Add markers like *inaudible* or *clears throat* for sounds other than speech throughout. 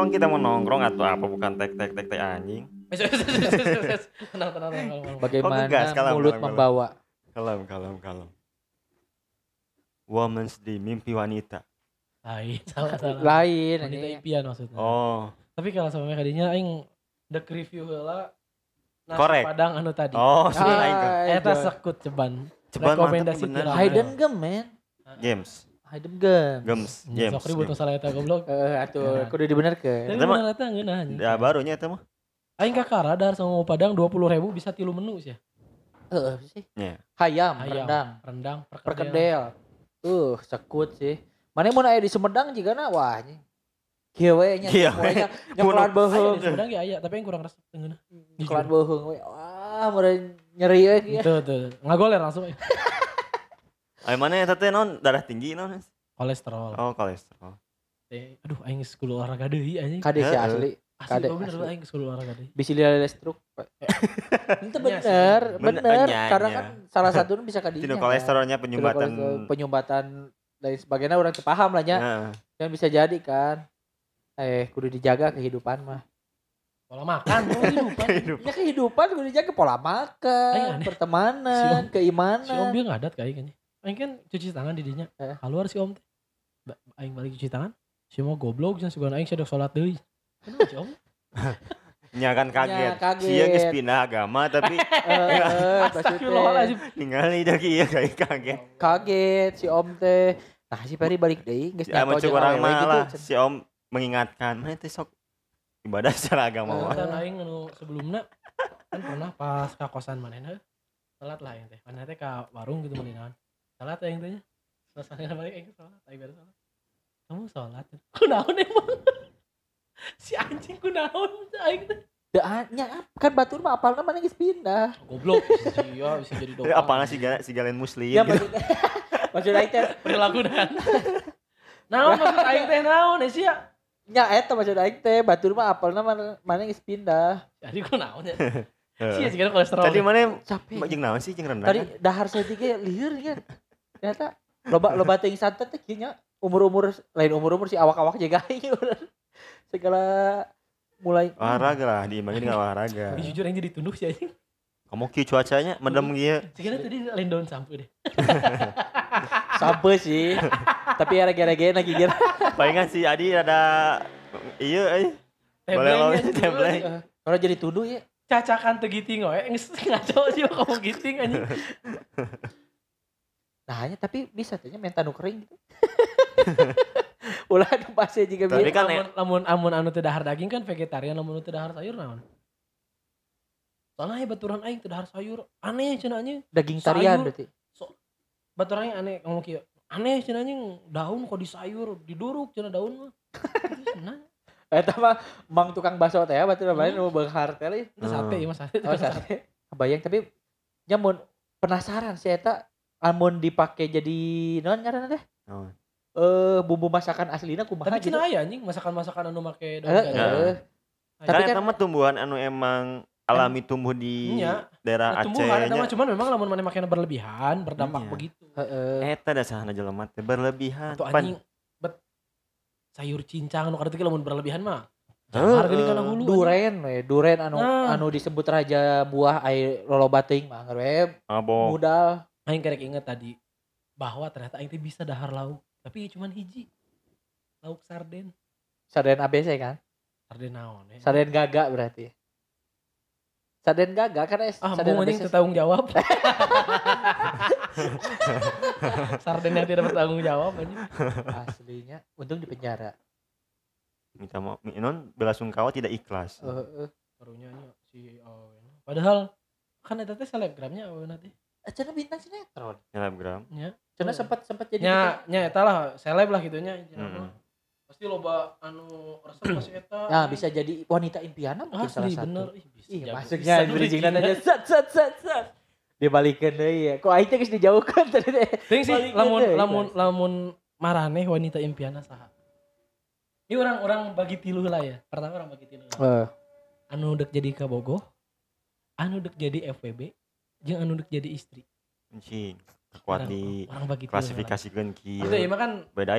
Nongkrong kita mau nongkrong atau apa bukan tek tek tek tek anjing. *laughs* Tenang, tenang, tenang. tenang. Bagaimana? Kalem, mulut kalem, membawa. Kalem, kalem, kalem. Women's Day, mimpi wanita. Lain, *laughs* salah, salah. Lain Wanita ini. impian maksudnya. Oh, Tapi kalau sama kadinya aing dek review heula nasi Korek. padang anu tadi. oh, sudah lain Eta jo- sekut ceban. Ceban rekomendasi mantap. Hidden gem, man. Games, Hidden gem. games, games. Sok ribut masalah eta goblok. Eh, atuh, Nah. kudu dibenerkeun. Tapi Eta mah- eta ngeunah anjing. Ya barunya itu mah. Aing kakara dar sama padang 20 ribu bisa tilu menu sih. Heeh sih. Ya. Hayam, Ayam, rendang, rendang, perkedel. Uh, sekut sih. Mana mun aya di Sumedang juga na wah anjing. Kieu we nya *laughs* Kieu Aya beuheung. di Sumedang ya aya, tapi yang kurang resep tengeuna. Nyekelan beuheung we. Wah, meureun nyeri we kieu. Itu tuh. Ngagoler langsung *laughs* eh. Ay mana eta teh non darah tinggi non? kolesterol. Oh, kolesterol. Eh, Aduh aing geus kudu olahraga deui anjing. Kade sih Heeh. asli. Asli kade, oh bener asli. aing geus kudu olahraga deui. Bisa lihat stroke. Itu Iya bener, Bener, bener. iya, Karena iya. kan salah satu bisa kadinya. Tino kan. kolesterolnya penyumbatan. penyumbatan dan sebagainya orang tuh paham lah ya. Kan bisa jadi kan. Eh, kudu dijaga kehidupan mah. Pola makan, pola kehidupan. *laughs* kehidupan. Ya kehidupan kudu dijaga pola makan, pertemanan, Om- Si Om keimanan. dia ngadat kayak gini. Aing kan cuci tangan di dinya. Eh. Keluar si Om teh. Aing balik cuci tangan. Si mau goblok jangan sugan aing sadok salat deui. Kenapa si Om? *laughs* Nya kan kaget. Nya kaget. Sia geus pindah agama tapi *laughs* Eh, eh, maksudnya Astagfirullahaladzim. ningali da kieu kayak kaget. kaget si Om teh. Nah, si Peri balik deui geus Ya macam jeung orang mah gitu, lah cen. si Om mengingatkan, "Mana teh sok ibadah secara agama Eh. mah." Kan aing anu sebelumnya kan pernah pas ka kosan manehna salat lah aing teh. Manehna teh ka warung gitu meuninan. Salat aing teh nya. Selesai balik aing salat, aing beres salat. Kamu salat. *laughs* Kunaon emang? *laughs* si anjing kunaon aing teh. Nya kan batur mah apalna mana geus pindah. Goblok. Iya bisa jadi Eh, doa. Apalnya si galen si galen muslim Ya gitu. maksud *laughs* maksud aing teh perilaku dan. Naon maksud aing teh naon eh, sia? nya eta maksud aing teh batur mah apalna mana mana geus pindah. Jadi kunaon ya? Sih kolesterol. Tadi mana Capek. jeung naon sih jeung rendang? Tadi kan? dahar saya tiga liur kan. Ternyata loba loba teuing santet teh kieu nya umur-umur lain umur-umur si awak-awak jaga. *laughs* Segala mulai olahraga lah diimbangi dengan olahraga. Tapi jujur aing jadi tunduh sih anjing. Kamu kieu cuacanya mendem kieu. Sekarang tadi lain daun sampo deh. *laughs* sampai sih. Tapi ya rege-rege lagi *laughs* kira. Palingan si Adi ada iya euy. Boleh lo tembleng. Kalau jadi tuduh ya. Cacakan tegiting we. Geus ngaco sih kamu giting anjing. Nah hanya tapi bisa tuh minta nu kering gitu. *laughs* Ulah nu pasti juga Tapi biar. kan lamun, lamun amun anu teu dahar daging kan vegetarian lamun anu teu dahar sayur naon? Soalnya ya baturan aing teu dahar sayur. Aneh cenah anjing. daging tarian sayur. berarti. Baturan aing aneh ngomong kieu. Aneh cenah anjing daun kok di sayur, diduruk cenah daun mah. Cenah. *laughs* Eta mah mang tukang bakso teh ya batur lain nu beunghar teh. Itu sate ya mas sate. Oh sate. Kebayang tapi nyamun penasaran sih eta amun dipake jadi non ngaranna teh? Oh. Eh bumbu masakan aslina kumaha Tapi gitu. cenah aya anjing masakan-masakan anu make daun Eh, eh. Kan Tapi kan- mah tumbuhan anu emang alami tumbuh di Iya. daerah Nah, Aceh nya. mah cuman memang lamun mana makan berlebihan berdampak Iya. begitu. Heeh. Eta dasarna jelema teh berlebihan. Atau anjing bet sayur cincang anu kada teh lamun berlebihan mah. Harga di kana hulu. Duren we, duren anu Nah. anu disebut raja buah air loloba teuing mah we Mabok. modal. Aing kerek inget tadi bahwa ternyata aing teh bisa dahar lauk, tapi cuman hiji. Lauk sarden. Sarden ABC kan? Sarden naon ya? Sarden gaga berarti. Sarden gaga kan es Ah, sarden mau anjing ABC. teu tanggung jawab. *laughs* sarden yang tidak bertanggung jawab anjing. Aslinya untung di penjara. Minta mau non bela sungkawa tidak ikhlas. Heeh. Barunya nya si oh, Padahal kan eta teh selebgramnya aweuna teh. Cenah bintang sinetron. Selebgram. Nya. Cenah Oh. sempat sempat jadi Nya nya eta lah seleb lah gitu nya. Mm-mm. pasti loba anu resep *clears throat* pasti eta Nah, bisa jadi wanita impianna mungkin salah satu. bener Ih, bisa Ih, masuknya bridging aja set set set set. Dibalikin deh ya. Kok aing teh geus dijauhkan tadi teh. Ting sih Balikin lamun deh, lamun lamun marane wanita impianna saha ini orang-orang bagi tilu lah ya pertama orang bagi tilu lah. Eh, anu dek jadi kabogoh anu dek jadi FWB jeung anu dek jadi istri Anjing. Kuat orang, orang klasifikasikeun Maksudnya kieu. iya mah kan Beda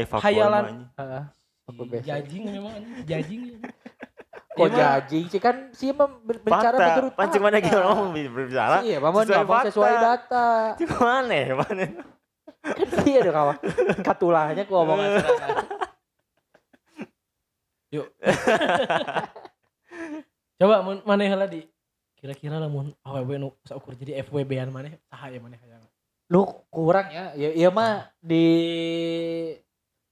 heeh. Apa Ih, biasa? jajing memang anjing, jajing ya. *laughs* Kok jajing sih kan sih mah ber- berbicara Fakta. menurut Pancing mana kita ngomong berbicara. Iya, mama sesuai ngomong sesuai fakta. data. *laughs* Di mana ya? Mana? Kan *laughs* iya dong kawan. Katulahnya ku omongan. Yuk. Coba maneh heula di kira-kira lamun awewe nu saukur jadi FWB-an maneh saha ya maneh hayang. Lu kurang ya. Ya iya mah di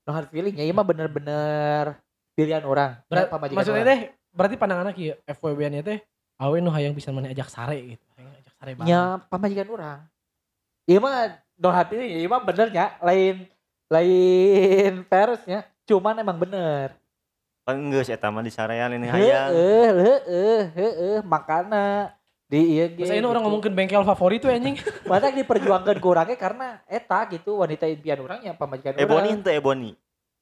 no hard feeling ya. Iya mah bener-bener pilihan orang. Pamajikan maksudnya teh berarti pandanganna kieu FWB-an teh awe nu hayang bisa maneh ajak sare gitu. Hayang ajak sare bareng. Ya pamajikan orang. Iya mah no hard feeling ya. Iya mah bener ya. Lain lain *laughs* peresnya. Cuman emang bener. Penggeus eta mah disarean ini hayang. Heeh, heeh, heeh, makana di iya ge. Masa ini orang gitu. ngomongin bengkel favorit tuh anjing. *laughs* Mata diperjuangkan kurangnya karena eta gitu wanita impian orangnya pamajikan Ebony orang. ente Ebony.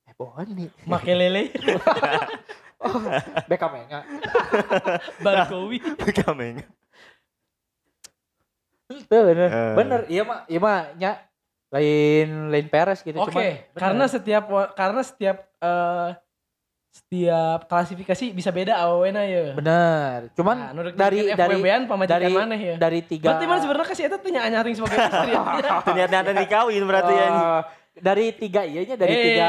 Ebony. Make lele, *laughs* Oh, Beckham enggak. *laughs* Barkowi. Kameng. Tuh bener. Eh. Bener, iya mah, iya mah nya lain lain peres gitu Oke, cuman bener. karena setiap karena setiap eh setiap klasifikasi bisa beda awena ya. bener. Cuman Nah, dari- dari- dari maneh ya. dari tiga Berarti mana sebenarnya kasih eta teh nyaring sebagai *laughs* istri ya. Ternyata dikawin berarti ya. anjing. Oh, dari tiga iyanya dari Hey. tiga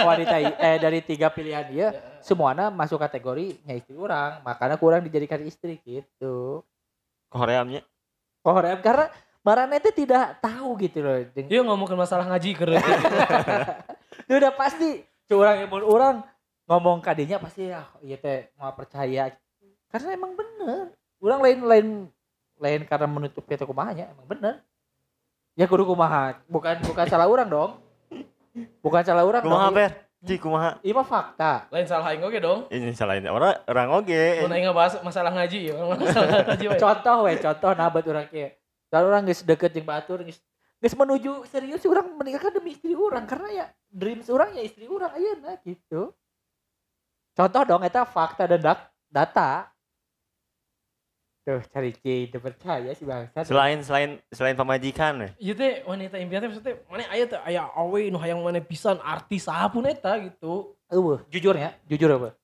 wanita i- eh dari tiga pilihan iya semuanya masuk kategori nya istri orang makanya kurang dijadikan istri gitu Koreamnya. oh rem karena Marane itu tidak tahu gitu loh Yuk ngomongin masalah ngaji ke *laughs* Itu udah pasti curang yang orang ngomong kadinya pasti ya iya teh mau percaya? Karena emang bener. Orang lain lain lain karena menutup itu kumahanya emang bener. Ya kudu kumaha. Bukan bukan salah orang dong. Bukan salah orang Kumaha dong. Ber? Ci kumaha? ini mah fakta. Lain salah aing oge dong. Ini salahin orang orang oge. Mun aing ngebahas masalah ngaji ya, masalah *laughs* ngaji we. contoh we contoh nah buat orang kia. Kalau orang geus deket jeung batur geus geus menuju serius orang menikahkan demi istri orang. Karena ya dreams orang ya istri orang ayeuna gitu contoh dong eta fakta dan data tuh cari C udah percaya si bangsa Selain selain selain pamajikan ya. Ieu teh wanita impian teh maksudnya mana aya teh aya awe nu hayang mana pisan artis apa pun eta gitu. Eueuh, jujur ya jujur apa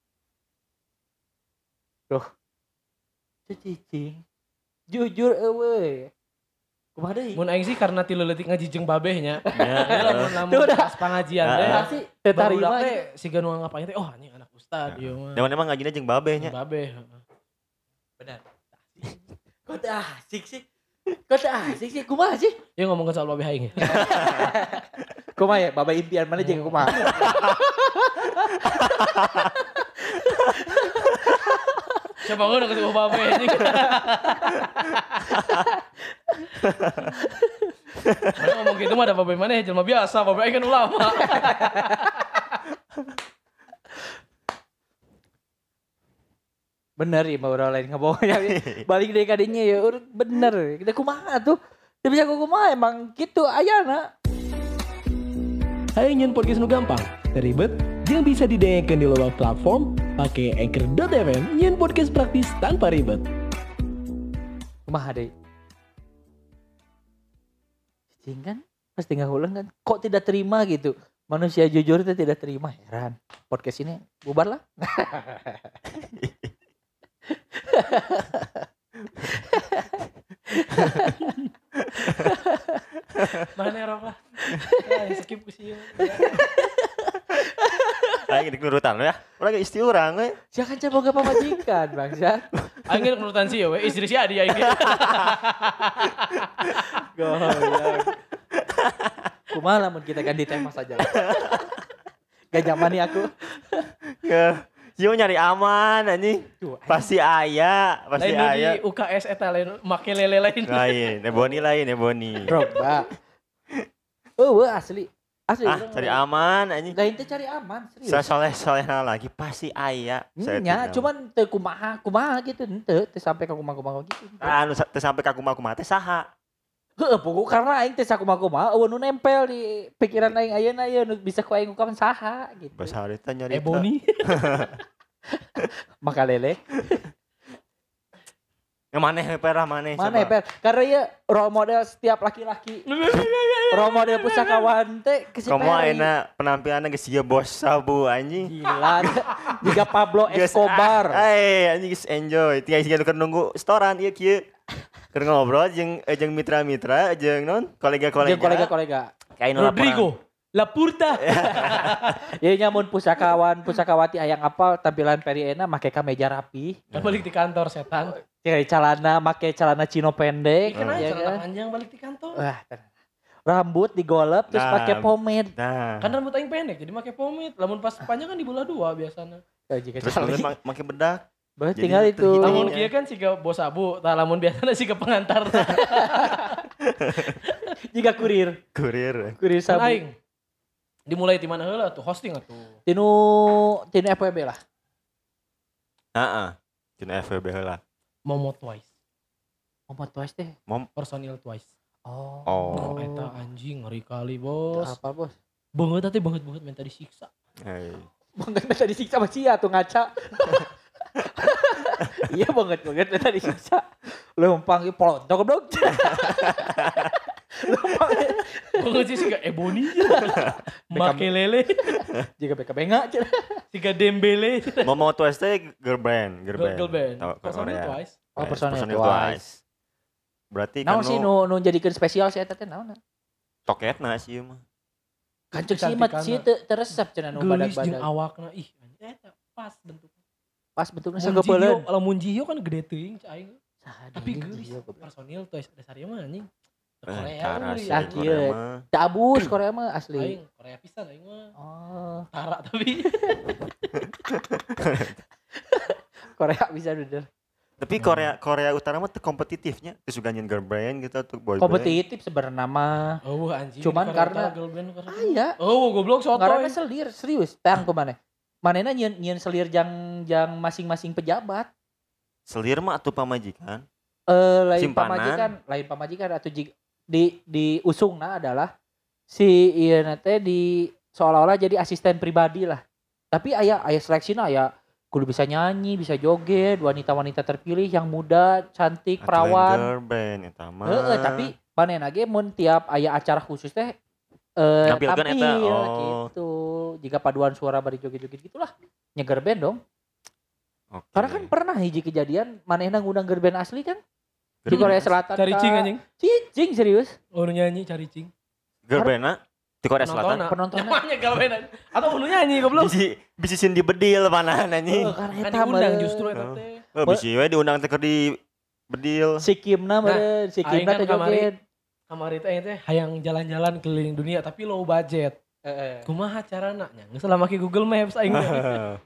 tuh Tuh cicing jujur eueuh kumaha deui Mun aing sih karena tilu leutik ngaji jeung babeh nya. Ya. Lamun lamun pas pangajian Ah, teh. ah. pasti terima Barudak teh siga nu ngapain teh oh anjing ustad ieu mah. Dewan emang ngajinya jeung babehnya. Babeh. benar kok teu asik sih kok teu asik sih kumaha sih Yuk ngomongin soal babeh aing. ya. *laughs* kumaha ya baba impian mana jeung kumaha Coba gue udah ketemu babeh anjing. Ngomong gitu mah ada babeh mana ya jelema biasa, babeh aing kan ulama. Bener ya mau orang lain ngomongnya *laughs* balik dari kadinya ya urut bener. Kita kumaha tuh? Tapi aku kumaha? Emang gitu ayana Hai nyen podcast nu gampang, ribet, yang bisa didengarkan di luar platform, pakai anchor.fm, nyen podcast praktis tanpa ribet. kumaha deh cicing kan? Pas tinggal ulang kan? Kok tidak terima gitu? Manusia jujur itu tidak terima heran. Podcast ini bubar lah *laughs* Mana rok lah. Ya, skip ke sih. Aing di nurutan ya. Urang ge isti urang we. jangan coba gak pamajikan bangsa Aing kan nurutan sih ya, we. istri si Adi aing. Goblok. Kumaha lamun kita ganti tema saja. Gak zaman nih aku. Ya. Yo nyari aman anjing. Tuh, Pasti aya, pasti Lain nu di aya. UKS eta lain make lele lain. Lain, Ebony lain, Ebony. Drogba. Oh, wah, asli. Asli. ah cari aman anjing Lain teh cari aman, serius. saya soleh soleh lagi pasti aya Saya Nya, tidak. cuman teu kumaha, kumaha gitu, henteu teu sampai ka kumaha-kumaha gitu. ah anu teu sampai ka kumaha teh saha Heeh, pokok karena aing teh sakumaha-kumaha eueuh nu nempel di pikiran aing ayeuna ieu nu bisa ku aing ungkapkan saha gitu. bahasa harita nyari Ebony. *laughs* Maka lele. yang mana perah mana Mana ya, Per? Karena ya role model setiap laki-laki. role model pusakawan teh ke si kamu enak penampilannya geus siga bos sabu anjing Gila. *laughs* Jika Pablo Escobar. eh anjing geus enjoy tiga keur nunggu setoran ieu kieu keur ngobrol jeung eh, jeung mitra-mitra jeung non kolega-kolega Jeung kolega-kolega. laporan. Rodrigo. Lapurta. Ya *laughs* nyamun pusakawan, pusakawati hayang apal tampilan Perry Ena make kameja rapi. Kan balik di kantor setan. Kayak celana make celana chino pendek. Ikan aja ya celana kan? panjang balik di kantor. Wah, rambut digolep terus Nah. pakai pomade. nah Kan rambut aing pendek jadi make pomade. Lamun pas panjang kan di bola dua biasanya. Eh, jika terus make bedak Bah, jadi tinggal itu. Lamun Iya. kieu kan siga bos abu, tah lamun biasanya siga pengantar. *laughs* Jika kurir, kurir kurir Kan sabu. aing. Dimulai di mana heula tuh hosting atuh. Tinu tinu FWB lah. heeh Cina FWB heula Momo twice. Ngomong twice teh. Personil twice. Oh. Oh. Oh, eta anjing ngeri kali, Bos. Apa bos? Banget tadi banget banget minta disiksa. Hei. Banget minta disiksa sama sia tuh ngaca. *laughs* iya banget banget minta disiksa. Lempang ieu polontok dong. Lempang Banget sih siga Ebony. Make lele, jika beka benga siga Dembele. Momo Twice teh girl band, girl band. Girl band. Personil twice. Oh, personil Twice. Berarti kan sih nu nu jadikeun spesial si eta teh naon? toketna sih ieu mah. Kancek sih mat sih teu teresep cenah nu badak-badak. awakna ih eta pas bentuknya. Pas bentuknya segepeuleun. lamun Jihyo kan gede teuing cai. Tapi iya, goblok. personil twice dasar ieu mah anjing. Eh, Korea Ah, kieu. Korea mah. Teu abus Korea mah asli. Aing Korea pisan aing mah. Oh, Tara tapi *laughs* Korea bisa bener. Tapi Korea Korea Utara mah teu kompetitifnya. Terus juga nyen girl band gitu tuh boy. Kompetitif sebenarnya mah. oh anjing. Cuman Korea karena- Utara girl band Korea. Aya. Oh, goblok Karena sotoy. selir serius. Tang ke mana? Manena nyen nyen selir jang jang masing-masing pejabat. Selir mah atuh pamajikan. Eh lain Simpanan. pamajikan, lain pamajikan atau jig, di di usungna adalah si ieu teh di seolah-olah jadi asisten pribadi lah. Tapi aya aya seleksina aya kudu bisa nyanyi, bisa joget, wanita-wanita terpilih yang muda, cantik, perawan. Band. Heeh, tapi manehna ge mun tiap aya acara khusus teh eh tampil eta, oh. gitu. Jika paduan suara bari joget-joget gitulah. Nyeger band dong. Oke. Karena kan pernah hiji kejadian manehna ngundang girl band asli kan di Korea Selatan. Cari cing anjing. Cicing serius. Oh nyanyi cari cing. Girl band na di Korea. Selatan. penontonnya. Namanya band. Atau nu nyanyi goblok. Bisi bisi sin di bedil mana anjing. Oh, karena Kan eta diundang justru eta Oh. teh. Oh, bisi we diundang teh di bedil. si Kimna meureun, si aing Kimna kan teh kamari. joget. Kamari teh teh hayang jalan-jalan keliling dunia tapi low budget. Heeh. Kumaha carana nya? Geus lah make Google Maps aing.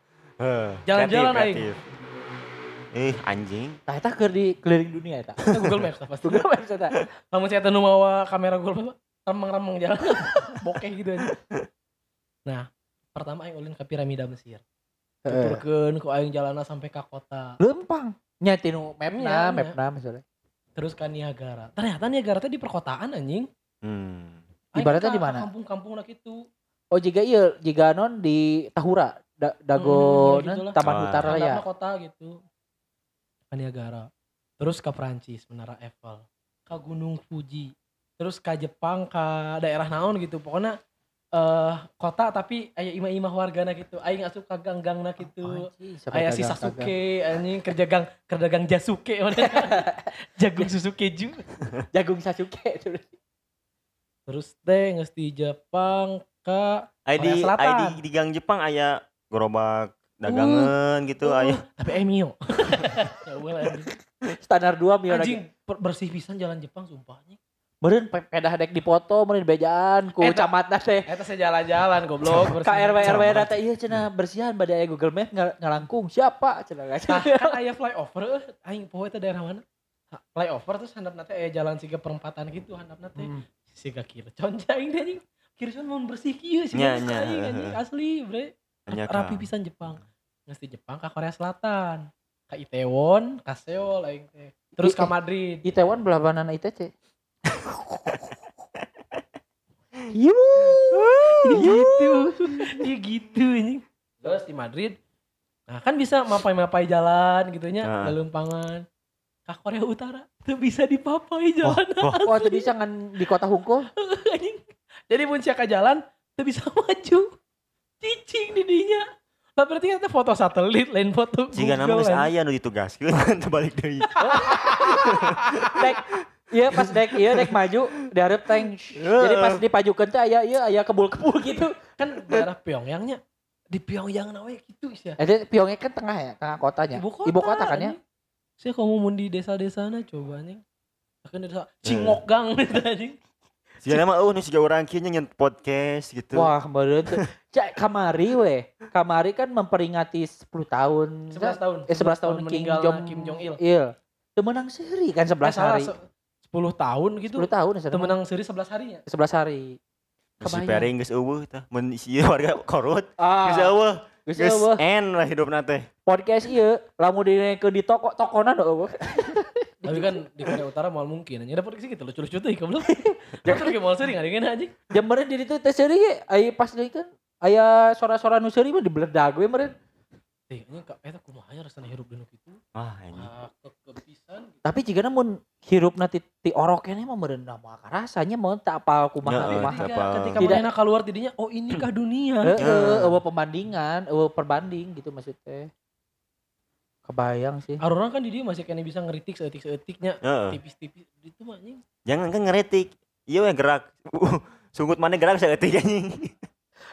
*laughs* Jalan-jalan aing. Eh anjing. Tah eta keur di keliling dunia eta. Itu Google Maps pasti. Google Maps eta. Lamun saya teu nu mawa kamera Google Maps remang-remang jalan *laughs* bokeh gitu aja. Nah, pertama aing ulin ke piramida Mesir. Tuturkeun ku aing jalanna sampai ka kota. Lempang. Nya tinu mapna, iya. mapna misalnya. Terus ke Niagara. Ternyata Niagara teh di perkotaan anjing. Hmm. Ibaratnya di mana? ka Kampung-kampung lah gitu. Oh jika iya, jika non di Tahura, da, Dago Hmm, ya non, gitulah. Taman Ah. Utara ya. Kota gitu. Ke Niagara. Terus ke Perancis, Menara Eiffel. Ke Gunung Fuji. Terus ke Jepang, ke daerah naon gitu. Pokoknya eh kota tapi aya imah-imah wargana gitu. Aing asup ka gang-gangna gitu. Anjing, sampai Aya si. Sasuke anjing kerja gang kerja gang Jasuke. *laughs* Jagung susu keju. *laughs* Jagung Sasuke. Terus teh geus di Jepang Korea Selatan. ai di, gang Jepang aya gerobak dagangan gitu Uh, aya. tapi Emio. *laughs* ya boleh anjing. Standar 2 mio Anjing lagi. bersih pisan jalan Jepang sumpah pe- pedah dek dipoto, meureun bejaan ku Eta- camatna teh. Eta saya jalan-jalan goblok. Ka RW RW Camat. data iya cenah bersihan bade aya Google ngal- ngalangkung siapa cenah Nah, kan *laughs* aya flyover aing poe teh daerah mana? Flyover terus handapna teh aya jalan siga perempatan gitu handapna teh. Hmm. Siga kira conca aing teh anjing. Kirsan mau bersih kieu aing, anjing. asli bre rapi ka- pisan Jepang Nges di Jepang ke Korea Selatan ke Itaewon ke Seoul aing teh terus Ih, Madrid Itaewon belah mana ITC? Yuh. gitu. Ya gitu ini terus di Madrid nah kan bisa mapai-mapai jalan gitunya Nah. lempangan ke Korea Utara? Tuh bisa dipapai jalan Oh, itu bisa ngan di kota *laughs* anjing. Jadi mun sia ka jalan tuh bisa *laughs* maju. Cicing di dinya lah berarti kan foto satelit lain foto Jika nama Google, geus anjing. aya nu ditugaskeun *laughs* balik deui. Dek, iya pas dek iya dek maju diharap tank. Jadi pas dipajukeun teh aya iya aya kebul-kebul gitu. kan daerah Pyongyangnya di Pyongyang nawe gitu sih Jadi Pyongyang kan tengah ya, tengah kotanya. ibu kota, kan ya. saya kamu mau di desa-desa na coba nih akan desa Cingokgang *laughs* gitu anjing Jika nama oh nu siga urang kieu nya nyen podcast gitu. Wah, meureun tuh. Cak kamari we. Kamari kan memperingati 10 tahun. 11 tahun Eh 11 tahun Kim meninggalnya Jong Kim Jong Il Iya. Teu menang seri kan 11 eh, hari. Se- 10 tahun gitu 10 tahun ya Teu menang seri 11 harinya 11 hari. Si. Pering geus eueuh tah. Mun si warga korut Ah, geus eueuh. geus eueuh. en lah hidupna teh. podcast ieu lamun dinaikeun di toko tokonan eueuh. *laughs* tapi kan di Korea Utara mal mungkin aja dapat gitu lucu-lucu tuh ikan belum *laughs* Jangan kayak mal sering ada yang anjing Jam meureun di ditu teh seuri ge aya pas deui kan aya sora-sora nu seuri mah dibeledag we meureun. Eh, ini kak, eta kumahanya rasanya hirup di nu kitu. Ah anjing. Gitu. Tapi jika namun hirupna ti, ti oroknya mah meureun da moal rasanya mau tak apal kumaha Heeh, kumaha. tak Ketika, apa. ketika Tidak. manehna keluar tidinya, oh inikah dunia? Heeh, eueuh pembandingan, eueuh perbanding gitu maksudnya. Kebayang sih. Orang kan di dia masih kena bisa ngeritik seetik-seetiknya Heeh. tipis-tipis itu mah anjing. Jangan kan ngeretik. Iya we gerak. Uh, Sunggut mana gerak saeutik anjing.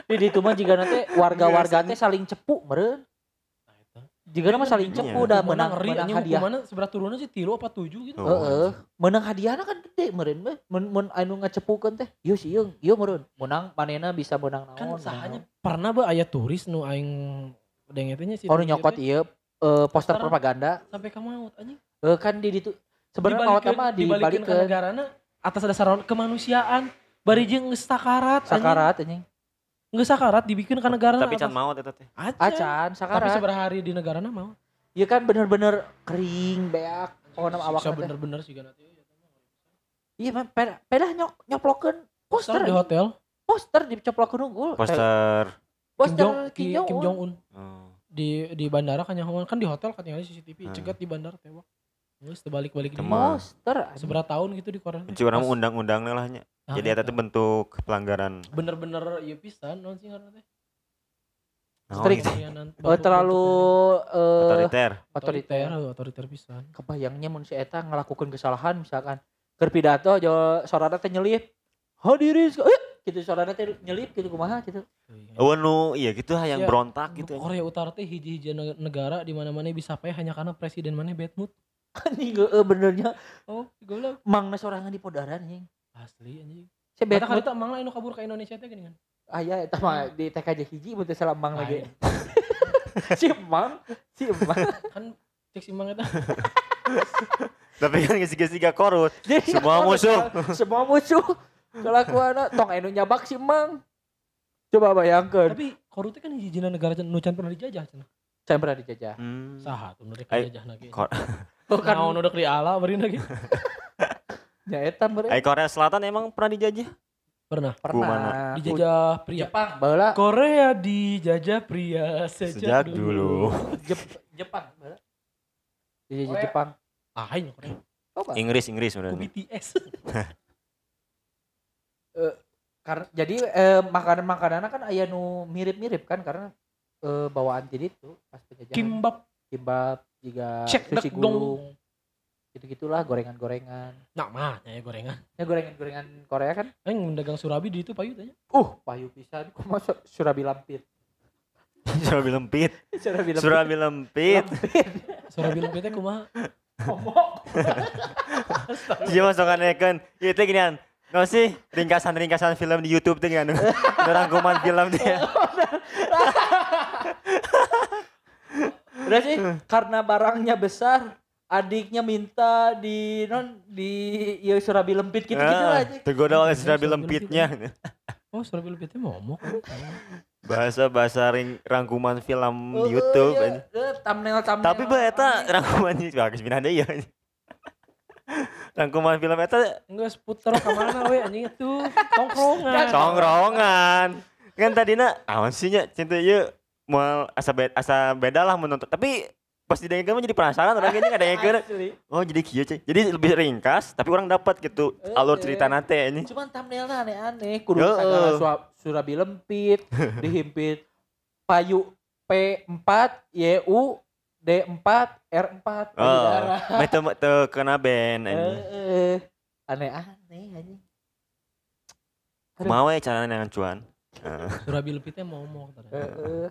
Di ditu mah jika nanti warga-warga teh saling cepu meureun. Jika mah saling cepu Iya. dah Hukumanna menang ngeri menang anjing hadiah. hukumanna seberat turunnya sih tilu apa tujuh gitu. Oh. Heeh, menang hadiahna kan gede meureun mah. Mun mun anu ngacepukeun teh, ieu sih ieu, ieu meureun. Menang manehna bisa menang naon. Kan sahanya pernah ba aya turis nu aing deng eta nya sih. Oh nyokot ieu eh, poster propaganda. sampai ka maut anjing. Eh, kan di ditu sebenarnya maut mah dibalikeun ke negarana atas dasar kemanusiaan bari jeung sakarat anjing. sakarat anjing. Geus sakarat dibikin ke negarana Tapi can atas- maut eta teh. Acan. Acan Tapi sakarat. seberapa hari di negarana mau? Ieu kan bener-bener kering beak. Pokona awak Bisa teh. bener-bener sih kan Iya mah pedah pedah nyok nyoplokeun poster di hotel poster dicoplokeun unggul. Eh, Poster. Poster Kim Jong, Kim Jong Un Oh. di di bandara kan nyahoan kan di hotel katanya CCTV Hmm. cegat di bandara tewak Geus terbalik balik di poster. seberapa tahun gitu di Pas- mah undang-undangna lah nya. Nah, Jadi eta teh bentuk pelanggaran. bener-bener ieu pisan non sih ngaranna teh. Pelayanan- Oh, terlalu eh Otoriter. otoriter otoriter. pisan Kebayangnya mun si eta ngelakukan kesalahan misalkan keur pidato jo sorana teh nyelip. Hadirin eh gitu sorana teh nyelip gitu kumaha gitu. Oh nu iya gitu ah, yang Iya. berontak gitu. Korea Utara teh hiji-hiji ne- negara di mana-mana bisa pae hanya karena presiden mana bad mood *laughs* Anjing heeh benernya oh goblok mangna sorangan di podaran anjing. Asli anjing kali mood tak mang lah anu kabur ke Indonesia teh geuningan aya eta mah di TKJ hiji mun teh salah mang lagi. Lain. *laughs* si mang, si mang. *laughs* kan cek si mang eta *laughs* Tapi kan gesiga korut. Jadi Semua musuh. Semua musuh. Kelakuan tong anu nyabak si mang. Coba bayangkan. tapi korup teh kan hiji negara nu can pernah dijajah cenah Saya pernah dijajah. Hmm. saha tuh dijajah lagi Ko- Oh kan Naon udah di ala bari lagi ya eta mereka Ai Korea Selatan emang pernah dijajah? pernah pernah mana? dijajah pria Jepang bala Korea dijajah pria sejak, Sejak dulu. Jep- Jepang bala dijajah Korea. Jepang ah ini Korea Coba. Inggris Inggris ku sebenarnya. BTS karena jadi eh, makanan makanannya kan aya nu mirip-mirip kan karena eh, bawaan jadi itu pas penjajahan kimbap kimbab juga Cek sushi dek dong. Gulung gitu gitulah gorengan-gorengan nah mah ya gorengan ya gorengan-gorengan Korea kan Aing mendagang surabi di itu payu tanya uh payu pisan kumaha su- surabi lampir Surabi lempit. *laughs* surabi lampir *laughs* Surabi lempit. surabi lempit teh kumaha ngomong *laughs* Iya masuk kan. Iya teh ginian. Nggak sih ringkasan-ringkasan film di YouTube tuh kan. Rangkuman film dia. udah sih karena barangnya besar adiknya minta di non di ya surabi lempit gitu gitu Ah, aja Tergoda oleh Iya, surabi surabi lempitnya. Oh, Surabi teh momok. Bahasa-bahasa ring rangkuman film di Oh, YouTube. iya, eh, thumbnail thumbnail. Tapi bah eta rangkuman bagus pindah deui ya. Rangkuman film eta Enggak seputar ke mana we anjing itu. Tongkrongan. *laughs* congrongan. Kan tadina awan sih nya cinta ieu moal asa beda, asa beda lah menonton. Tapi pas didengarkan mah jadi penasaran orang kayaknya ada yang. Oh jadi kieu cuy. Jadi lebih ringkas tapi orang dapat gitu alur Eh, cerita nate ini. Cuman thumbnailnya aneh-aneh. Kudu Heeh. segala sua- surabi lempit, *laughs* dihimpit payu P4, YU, D4, R4, Oh, payudara. meh teu teu kena band Eh, ini. eh, aneh-aneh. Aduh. Mau ya caranya dengan cuan. Surabi momok ternyata. Heeh.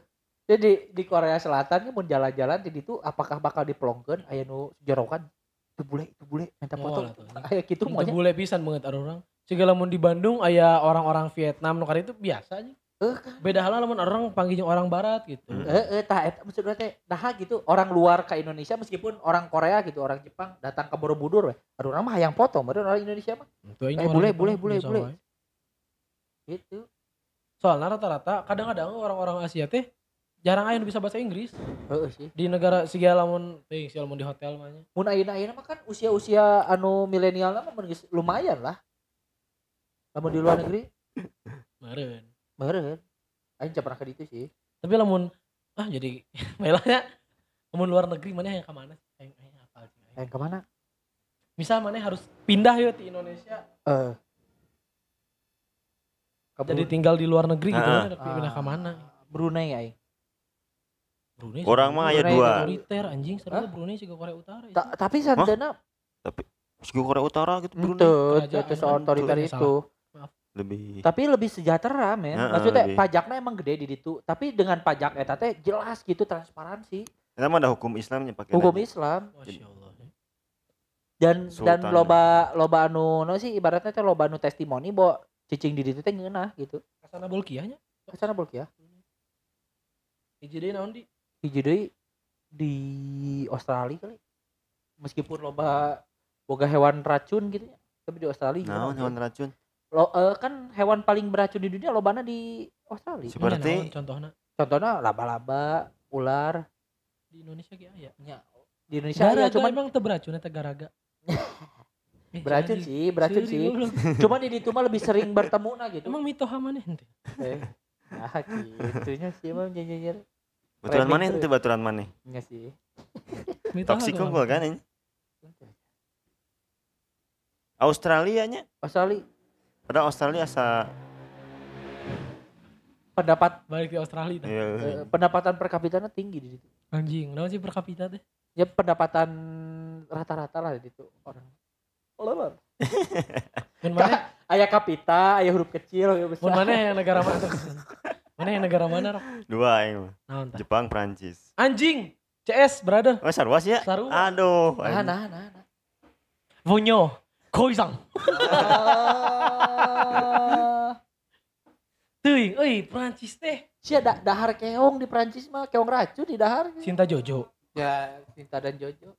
Jadi di Korea Selatan mau jalan-jalan di itu apakah bakal diplongkeun aya nu jorokan itu bule itu bule minta Oh, foto tuh. aya kitu Itu maunya boleh pisan banget ada orang. Segala mun di Bandung aya orang-orang Vietnam nu itu biasa aja. Eh, Beda halnya lamun orang panggilnya orang barat gitu. Hmm. Eh, eh, tah eta maksudnya teh nah gitu orang luar ke Indonesia meskipun orang Korea gitu orang Jepang datang ke Borobudur weh aduh orang mah hayang foto meureun orang Indonesia mah Itu aing Eh, bule, biasa bule. wae. gitu Soalnya rata-rata kadang-kadang orang-orang Asia teh jarang nu bisa bahasa Inggris heeh sih di negara segala lamun teuing segala lamun di hotel mah nya. mun ayeuna ayeuna mah kan usia-usia anu milenial mah lumayan lah lamun di luar negeri Meureun. meureun aing pernah ke ditu sih Tapi lamun ah jadi *laughs* melanya lamun luar negeri mana yang ke mana? Aing aing apal sih. aing. ke mana Misal mana harus pindah ya di Indonesia eh Ke jadi tinggal di luar negeri gitu Ah. tapi pindah ke mana? Brunei aing Brunei. Orang mah aya Brunei dua. Otoriter anjing seru Hah? Brunei juga Korea Utara. ya. Ta- tapi santana Segi Korea Utara gitu Brunei. Itu soal otoriter itu. itu. Lebih Tapi lebih sejahtera, men. Heeh, Maksudnya lebih. pajaknya emang gede di situ. Tapi dengan pajak eta teh jelas gitu transparansi. Kita mah ada hukum Islamnya pakai. Hukum aja. Islam Masya Allah. ya. dan dan Sultan. loba loba anu no sih ibaratnya teh loba anu testimoni bo cicing di ditu teh ngeunah gitu. Kasana bolkiahnya. Kasana ya. Hiji deui naon di? Hiji deui di Australia kali. Meskipun loba boga hewan racun gitu ya. Tapi di Australia gimana? hewan racun? Lo, eh, kan hewan paling beracun di dunia lobana di Australia. Seperti- Nya naon contohnya Contohnya laba-laba, ular, di Indonesia ge aya. nya di Indonesia ya cuman emang beracun eta garaga. Eh, *laughs* beracun sih, beracun sih. *laughs* Cuman di ditu mah lebih sering bertemu nah gitu. Emang mitoha mana ente? Eh, *laughs* nah gitunya sih emang nyanyinya. Baturan mana itu baturan mana? Enggak sih. Mitoha Toksik tuh, unggul kan ini. Australia nya. Australia Padahal Australia asa pendapat Balik di Australia tah. ya, eh, pendapatan per kapitanya tinggi di situ. Anjing, naon sih per kapita teh? Ya pendapatan rata-rata lah di situ orang. *laughs* Mun mana? *laughs* Ayah kapita, ayah huruf kecil, ayah Mun mana yang negara mana? *laughs* mana yang negara mana? Rok? dua. Naon tah? Jepang, Prancis. Anjing. CS, brother. Oh, sarwas ya? Sarua. Aduh. Nah, nah, nah, nah. Vonyo. Koizang. *laughs* Teuing, euy, Prancis teh. Sia da dahar keong di Prancis mah keong racun di dahar. Cinta Jojo. Ya, Cinta dan Jojo.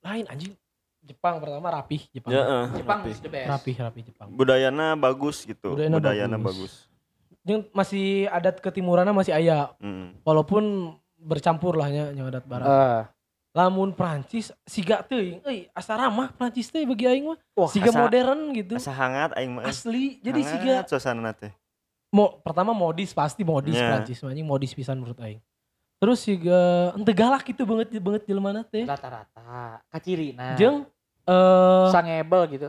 Lain anjing. Jepang pertama rapih Jepang. Ya, eh, Jepang rapi. is the best. Rapih, rapih Jepang. Budayana bagus gitu. Budayana Budayana, bagus. bagus. Yang masih adat ketimurannya masih aya Mm. walaupun bercampur lah nya yang adat barat. Ah. Lamun Prancis siga teuing, euy asa ramah Prancis teh bagi aing mah. Wah, Siga asa- modern gitu. Asa hangat aing mah. eh. Asli. Jadi Hangat siga suasana teh. mo pertama modis pasti modis Ya. Prancis anjing modis pisan menurut aing. Terus siga ente galak gitu banget banget jelema teh. rata-rata kaciri nah Jeung eh sangebel gitu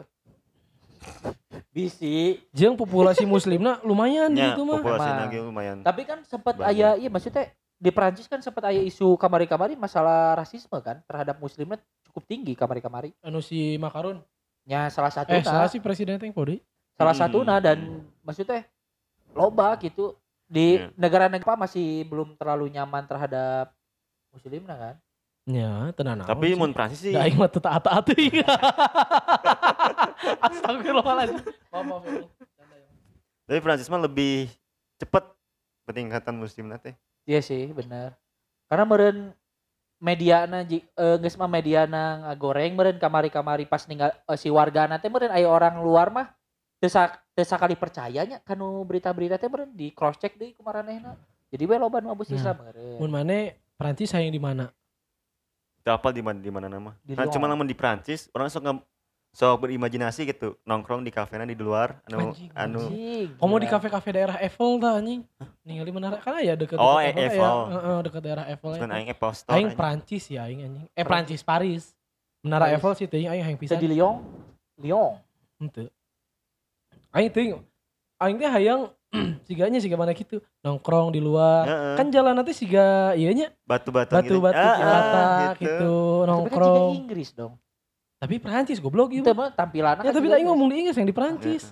bisi jeung populasi muslimna lumayan Ya, situ mah. populasi lagi lumayan. tapi kan sempat Banyak. aya iya maksudnya di Perancis kan sempat aya isu kamari-kamari masalah rasisme kan terhadap muslimnya cukup tinggi kamari-kamari Anu si Makarun. nya salah satu Eh, salah sih presiden teh pode. salah Hmm. satu nah dan maksudnya loba gitu di Iya. negara-negara masih belum terlalu nyaman terhadap muslim nah kan Ya, tenan naon Tapi mun Prancis sih Da aing mah teu taat-taat teuing. *laughs* Astagfirullahaladzim. Maaf, maaf. ya. Canda ya. tapi Prancis mah lebih cepet peningkatan muslim teh. iya sih bener karena meren media na eh, geus mah media na ngagoreng meren kamari-kamari pas ninggal eh, si warga teh meren aya orang luar mah Tesa tesa kali percayanya kanu berita-berita teh meureun di cross check deui ku maranehna. Jadi we loba nu mabus Nah, Islam meureun. Mun mana Perancis sayang di mana? Apa di mana di mana nama? Di Nah, cuma namun di Prancis orang sok sok berimajinasi gitu nongkrong di kafena di luar anu Anjing, anu Anjing, Kamu di gila. kafe-kafe daerah Eiffel tah anjing. Ningali menara kan ya deket Oh, deket Eiffel. Ya, Heeh, deket daerah Eiffel. Eta. aing Apple Store. Aing anjing. Prancis ya aing anjing. Eh Prancis Paris. Menara Paris. Eiffel sih teh aing hayang Bisa pisan. di Lyon. Lyon. Henteu. Aing teh aing teh hayang *clears throat* siganya siga mana gitu nongkrong di luar. Heeh. Kan jalan nanti siga ieu nya batu-batu batu-batu Ah, ah, cilata gitu, Tapi kan nongkrong. Inggris dong. Tapi Prancis goblok Itu ieu. mah tampilannya Ya kan tapi juga aing Inggris. ngomong di Inggris yang di Prancis.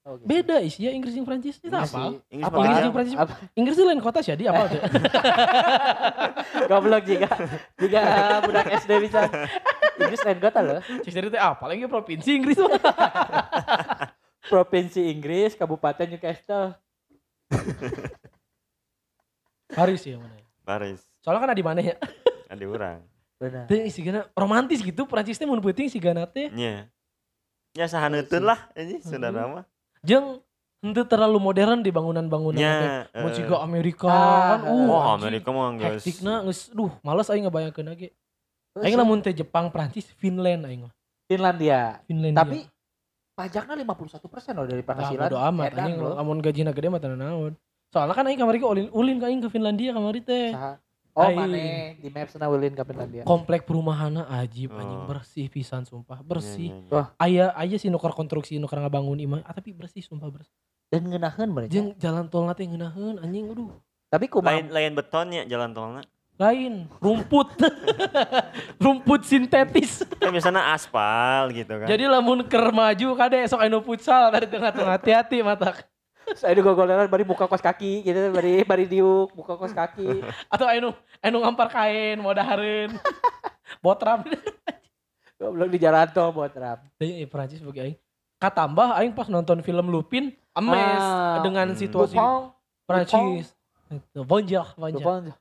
Oh, gitu. Beda isi ya Inggris yang Prancis. Itu Iya apa? Inggris Apa? Inggris yang Prancis. Apa? Inggris itu lain kota sih, dia apa tuh? *laughs* Goblok juga. Juga budak SD bisa. Inggris lain kota loh. Cik dari teh apa lagi provinsi Inggris mah. *laughs* Provinsi Inggris, Kabupaten Newcastle. Paris ya mana ya? Paris. Soalnya kan ada di mana ya? Ada orang. Benar. Teh si gana romantis gitu Prancis teh mun penting si gana teh. Nya. Ya sahaneuteun lah ini sudah nama. Jeung henteu terlalu modern di bangunan-bangunan teh. Nya. Mun eh, siga Amerika Ah, kan uh Oh, Amerika mah geus. hektikna geus duh males aing ngabayangkeun lagi. Aing lamun teh Jepang, Prancis, Finland aing mah. Finlandia. Finland. Tapi pajaknya 51 persen loh dari ah, penghasilan. bodo amat loh. lamun gajina gede mah teu naon. Soalnya kan aing kamari ulin ulin ka aing ke Finlandia kamari teh. Oh mana di maps na ulin ke Finlandia. Komplek perumahanna ajib anjing Oh. bersih pisan sumpah, bersih. Nya, nya, nya. Wah. aya aya sih nukar konstruksi nukar ngabangun imah ah, tapi bersih sumpah bersih Dan ngenahan mereka. jeung jalan tol nanti ngeunaheun anjing aduh Tapi kumaha Lain lain betonnya jalan tolnya. lain rumput *laughs* rumput sintetis Kan biasanya aspal gitu kan. jadi lamun ker maju kade esok anu futsal dari tengah-tengah hati-hati mata saya juga goleran bari buka kos kaki gitu bari bari diuk buka kos kaki. atau anu anu ngampar kain mau dahareun *laughs* botram Goblok di jalan tol buat ram. Teuing, eh, Perancis bagi aing katambah aing pas nonton film Lupin ames Ah. dengan Hmm. situasi itu bonjol bonjol Lupin.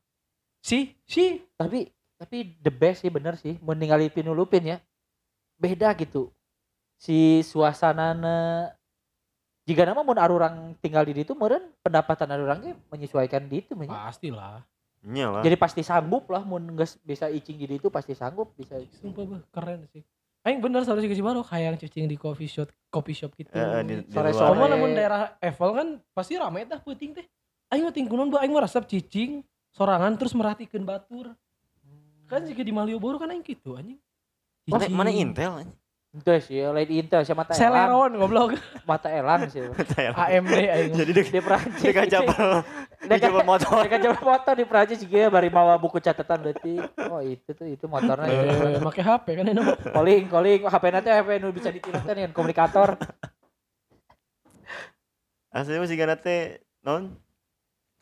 si si Tapi tapi the best sih bener sih mau ningali Pinu Lupin ya. Beda gitu. Si suasana jika nama mun arurang tinggal di situ meureun pendapatan arurangnya menyesuaikan di itu pastilah Nya lah. Jadi pasti sanggup lah mun geus bisa icing di itu pasti sanggup bisa. Sumpah bah, keren sih. Aing bener selalu sih baru kayak cicing di coffee shop coffee shop gitu. Eh, eh, di, di Sore-sore. Kamu luar. namun daerah Eiffel kan pasti rame dah puting teh. Aing mah tingkunan bah aing mah resep cicing sorangan terus merhatikan batur. Kan jika di Malioboro kan aing gitu anjing. Mana mana Intel anjing. Itu sih lain Intel sama mata elang. Celeron goblok. Mata elang sih. *laughs* AMD aing. *laughs* Jadi dek Di Prancis. dek jabal dek jabal motor. Mereka coba foto di Prancis juga bari mawa buku catatan berarti. Oh itu tuh itu motornya. Eh, make HP kan ini calling calling HP nanti HP nu bisa ditirukan dengan komunikator. *laughs* Asli masih gana teh non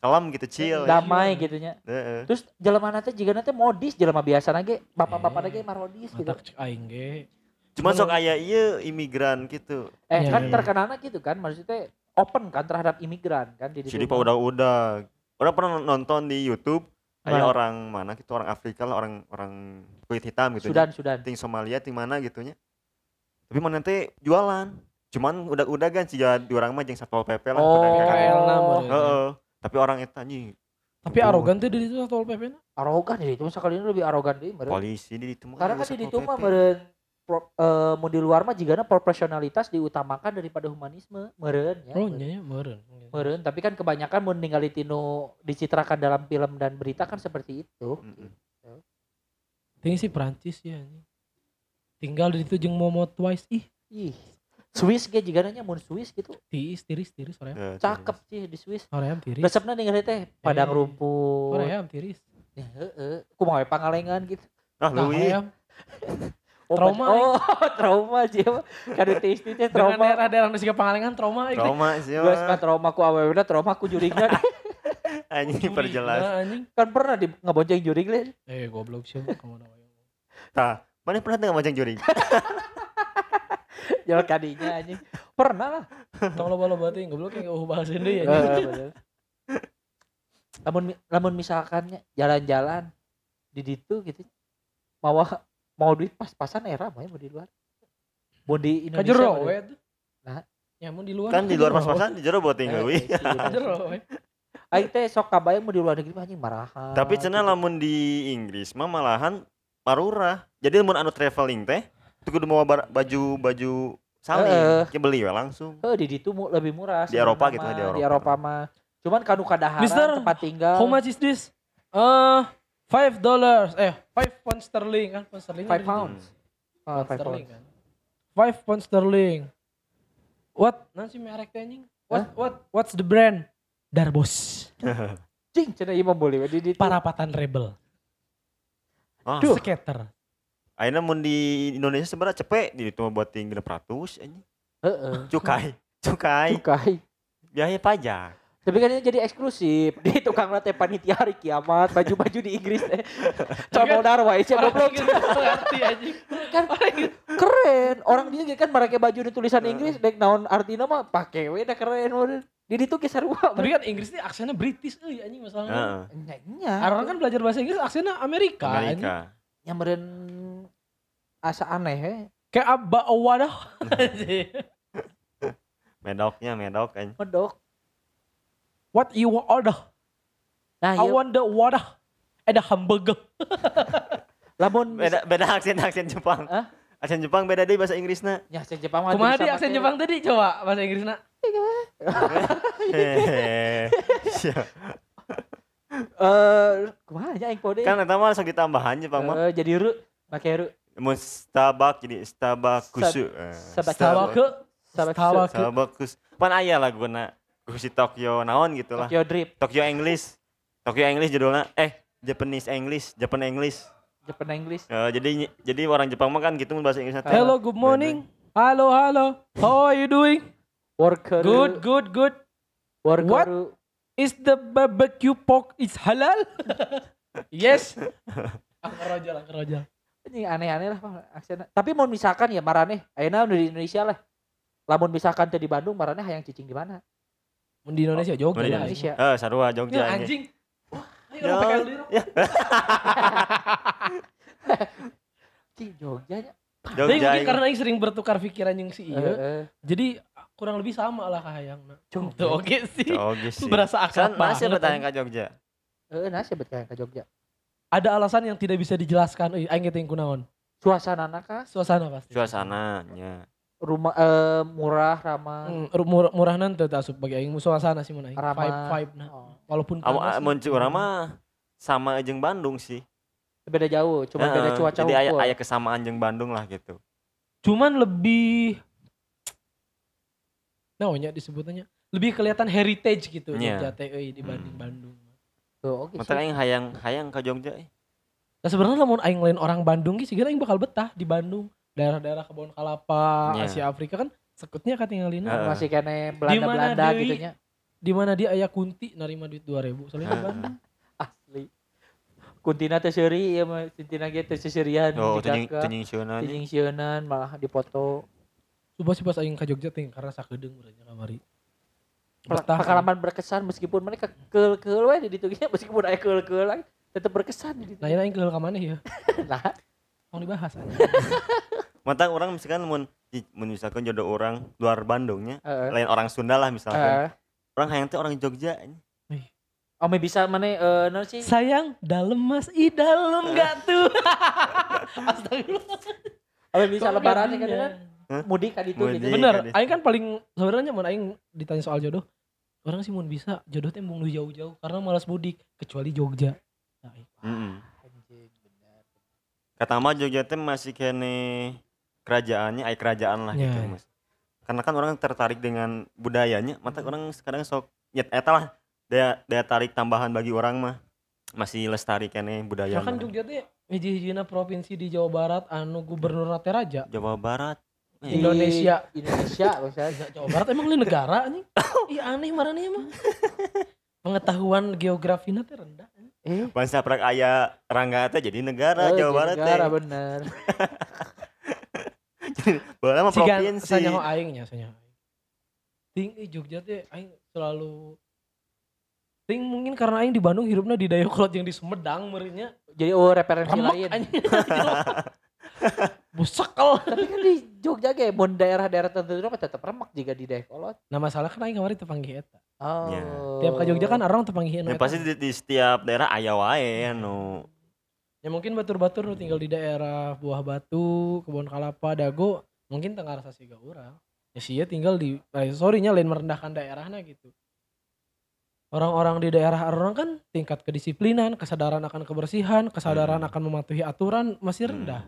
kalem gitu chill. Damai gitunya. Heeh. Terus jelema nanti jika nanti modis jelema biasa nage bapak-bapak nage marodis gitu. Cek aing ge. Cuma sok aya ieu imigran gitu. Eh Iya, kan iya. terkenalnya gitu kan maksudnya open kan terhadap imigran kan di Jadi pak udah-udah. Orang pernah nonton di YouTube ada Mana? orang mana gitu orang Afrika lah orang orang kulit hitam gitu. Sudan Sudan. ting Somalia ting mana gitunya. Tapi mana teh jualan. Cuman udah-udah kan sih di orang mah jeung satpol PP lah Oh. PKL meureun. Heeh. Tapi orang eta anjing Tapi arogan tuh di situ Satpol PP na. Arogan jadi itu sekali ini lebih arogan deh polisi di mah Karena kan di ditu mah PP. Pro- eh, mau di luar mah jigana proporsionalitas diutamakan daripada humanisme meureun ya. Oh meureun. nya ya meureun. Meureun, tapi kan kebanyakan mun ningali tinu dicitrakan dalam film dan berita kan seperti itu. Mm-mm. Ting sih Prancis ya. Tinggal di situ jeung Momo Twice ih Ih. Swiss ge jigana nya mun Swiss gitu. tiris tiris tiris hoream. Eh, Cakep sih di Swiss. Hoream tiris. Resepna ningali teh padang Eh. rumput. Hoream tiris. Ya, heeh. Kumaha we pangalengan gitu. Ah leuwih. *laughs* Oh, Trauma, Oh, *laughs* trauma sih. Kadu tisti teh Dengan trauma. daerah-daerah nu siga pangalengan trauma ieu. Trauma sih Geus mah mah. trauma ku awewena trauma ku juringna. *laughs* Anjing perjelas. Anjing. kan pernah di ngebonceng juring le. Eh goblok sih kamu. Tah, mana pernah tengah macam juring? *laughs* Jual kadinya anjing. Pernah lah. Tong loba-loba teh goblok yang uh bahas deui anjing. bener. Lamun mi- lamun misalkannya jalan-jalan di ditu gitu. Mau mau duit pas-pasan era ya mau di luar. Mau di Ka Indonesia. jero we di- tuh. Ya mau di luar. Kan di luar pas-pasan di jero buat tinggal Eh, wi. eh, Jero. we. Aing teh sok kabayang mau di luar negeri anjing marahan. Tapi cenah lamun di Inggris mah malahan marurah. Jadi lamun anu traveling teh tuh kudu mau baju baju saling, Heeh. Ki beli we langsung. Heuh, di ditu mu- lebih murah. Di Eropa gitu, di. Eropa. Di Eropa mah. Cuman kanu kadaharan Mister, tempat tinggal. How much is this? Uh, five dollars. Eh, five pound sterling kan? Pound sterling. Five di- pounds. Pound five sterling pounds. kan. Five pound sterling. What? Nanti merek anjing. What? What? What's the brand? Darbos. *laughs* Cing, cenah ieu mah boleh di ditu. Parapatan Rebel. Ah, Duh. Skater. ayeuna mun di Indonesia sebenarnya cepet di itu buat tinggal 600 anjing. Heeh. Cukai, cukai, Cukai. biaya pajak. Tapi kan ini jadi eksklusif *laughs* di tukang teh panitia hari kiamat baju-baju di Inggris teh. Contoh darwa sih Orang goblok. gitu ngerti anjing. kan keren. Orang dia kan mereka baju di tulisan Inggris dek naon artina mah pake we da keren we. Di ditu ge sarua. Tapi kan Inggris ini aksennya British euy anjing masalahnya. Heeh. Orang kan belajar bahasa Inggris aksennya Amerika. Nya meureun asa aneh he. Kayak abba wadah. *laughs* Medoknya medok anjing. Medok. What you order? Nah, I want the water. Ada hamburger. *laughs* lamun Beda beda aksen aksen Jepang. Hah? Aksen Jepang beda deh bahasa Inggrisna. nya aksen Jepang mah Kumaha di aksen Jepang tadi coba bahasa Inggrisnya. *laughs* Eh, kumaha nya aing pode? kan eta mah sok ditambahan Jepang mah. Eh, jadi ru make ru. Mun jadi. Eh, Starbucks. Tawa ke Starbucks. tawa ke Starbucks. Pan aya laguna si Tokyo naon gitu lah. Tokyo Drift, Tokyo English. Tokyo English judulnya eh Japanese English, Japan English. Japan English. Eh, jadi jadi orang Jepang mah kan gitu bahasa Inggrisnya. Hello, good morning. Halo, halo. How are you doing? Worker. Good, good, good. Worker. What? Is the barbecue pork is halal? *laughs* yes. *laughs* Angker rojal, angker. Ini aneh-aneh lah Pak, aksennya. Tapi mau misalkan ya marane, ayeuna udah di Indonesia lah. Lamun misalkan teh di Bandung marane hayang cicing di mana? Mun di Indonesia Jogja Mun di. Indonesia. Eh, sarua. Jogja. Ya, anjing. anjing. Ayo orang PKL dulu. Cing Jogja nya. Tapi Jogja. mungkin anjing. karena aing sering bertukar pikiran yang si Eh, iya. eh. Jadi kurang lebih sama lah kahayang. Jogja. Oke sih. Oke sih. Berasa akrab Kan masih banget, bertanya ke Jogja. Heeh, sebet kayak ke Jogja. Ada alasan yang tidak bisa dijelaskan. Euy, aing teh kunaon? Suasana kah? Suasana pasti. Suasananya. Rumah eh, murah, ramah, Hmm, ru- murah, murah nanti asup bagi aing suasana sih mun aing. ramah. Vibe vibe nah. Oh. Walaupun panas. mun sih. urang mah sama jeung Bandung sih. Beda jauh, cuma beda Heeh, cuaca Jadi aya unggul. aya kesamaan jeung Bandung lah gitu. Cuman lebih Nah, disebutnya lebih kelihatan heritage gitu Iya. Jogja teh euy dibanding Hmm. Bandung. Tuh, oke sih. aing hayang hayang ke Jogja. eh. Nah sebenarnya lamun aing lain orang Bandung sih aing bakal betah di Bandung. Daerah-daerah kebun kalapa, Iya. Asia Afrika kan sekutnya katinggalina. Heeh. Masih kene Belanda-Belanda deui? gitu nya. Di mana dia aya kunti narima duit 2000 soalnya di Heeh. Bandung. Asli. Kuntina teh seuri ieu mah kuntina ge teh seserian. Oh, kakak. tunying sieunan. Tijing sieunan malah dipoto. Coba sih pas aing ka Jogja teh karena sakedeung urangnya kamari. Betah. pengalaman berkesan meskipun mereka keul-keul we di ditu ge *laughs* meskipun aya keul-keul lagi tetap berkesan di ditu. Nah, ini aing keul ka mana ya? *laughs* Nah, Mau dibahas aja. *laughs* Mata orang misalkan mun di- mun misalkan jodoh orang luar Bandungnya, heeh. lain orang Sunda lah misalkan. Heeh. Orang hayang teh orang Jogja. Oh, me bisa mana eh naon sih? Sayang, dalam mas i dalam gak tuh? *laughs* Astagfirullah. Oh, bisa lebaran gak kan dia? Hah? mudik ka ditu Mudik. gitu. Bener, Kade. aing kan paling sebenarnya mun aing ditanya soal jodoh, orang sih mun bisa jodoh teh embung nu jauh-jauh karena malas mudik kecuali Jogja. Nah. Anjing, bener. Kata mah Jogja teh masih kene kerajaannya, ay kerajaan lah Ya. gitu mas. Karena kan orang tertarik dengan budayanya, mata orang sekarang sok ya eta lah daya daya tarik tambahan bagi orang mah masih lestari kene budaya. Kan. Jogja teh hiji-hijina provinsi di Jawa Barat anu gubernur teh raja. Jawa Barat. Indonesia. Indonesia maksudnya. Jawa Barat emang lain negara anjing. *laughs* Iya aneh marane mah. Pengetahuan geografinya teh rendah. Eh, Pan saprak aya Rangga teh jadi negara oh, Jawa jadi Barat teh. negara bener. *laughs* *laughs* Bola mah provinsi. sanyaho aing nya aing. Ting eh, Jogja teh aing selalu Ting mungkin karena aing di Bandung hidupnya di Dayakolot yang di Sumedang meureunnya. Jadi oh referensi Remek lain. anjing. *laughs* busekel Tapi kan di Jogja ge mun daerah-daerah tertentu mah tetap remak jika di Dayakolot. nah masalah kan aing kemarin tepanggih eta Oh. Ya. tiap ke Jogja kan orang tepanggih Ya, pasti di, di setiap daerah aya wae anu. Ya mungkin batur-batur nu tinggal di daerah Buah Batu Kebun Kalapa Dago mungkin tengah rasa siga urang ya sih tinggal di eh, sorry nya lain merendahkan daerahnya gitu orang-orang di daerah orang kan tingkat kedisiplinan kesadaran akan kebersihan kesadaran Hmm. akan mematuhi aturan masih rendah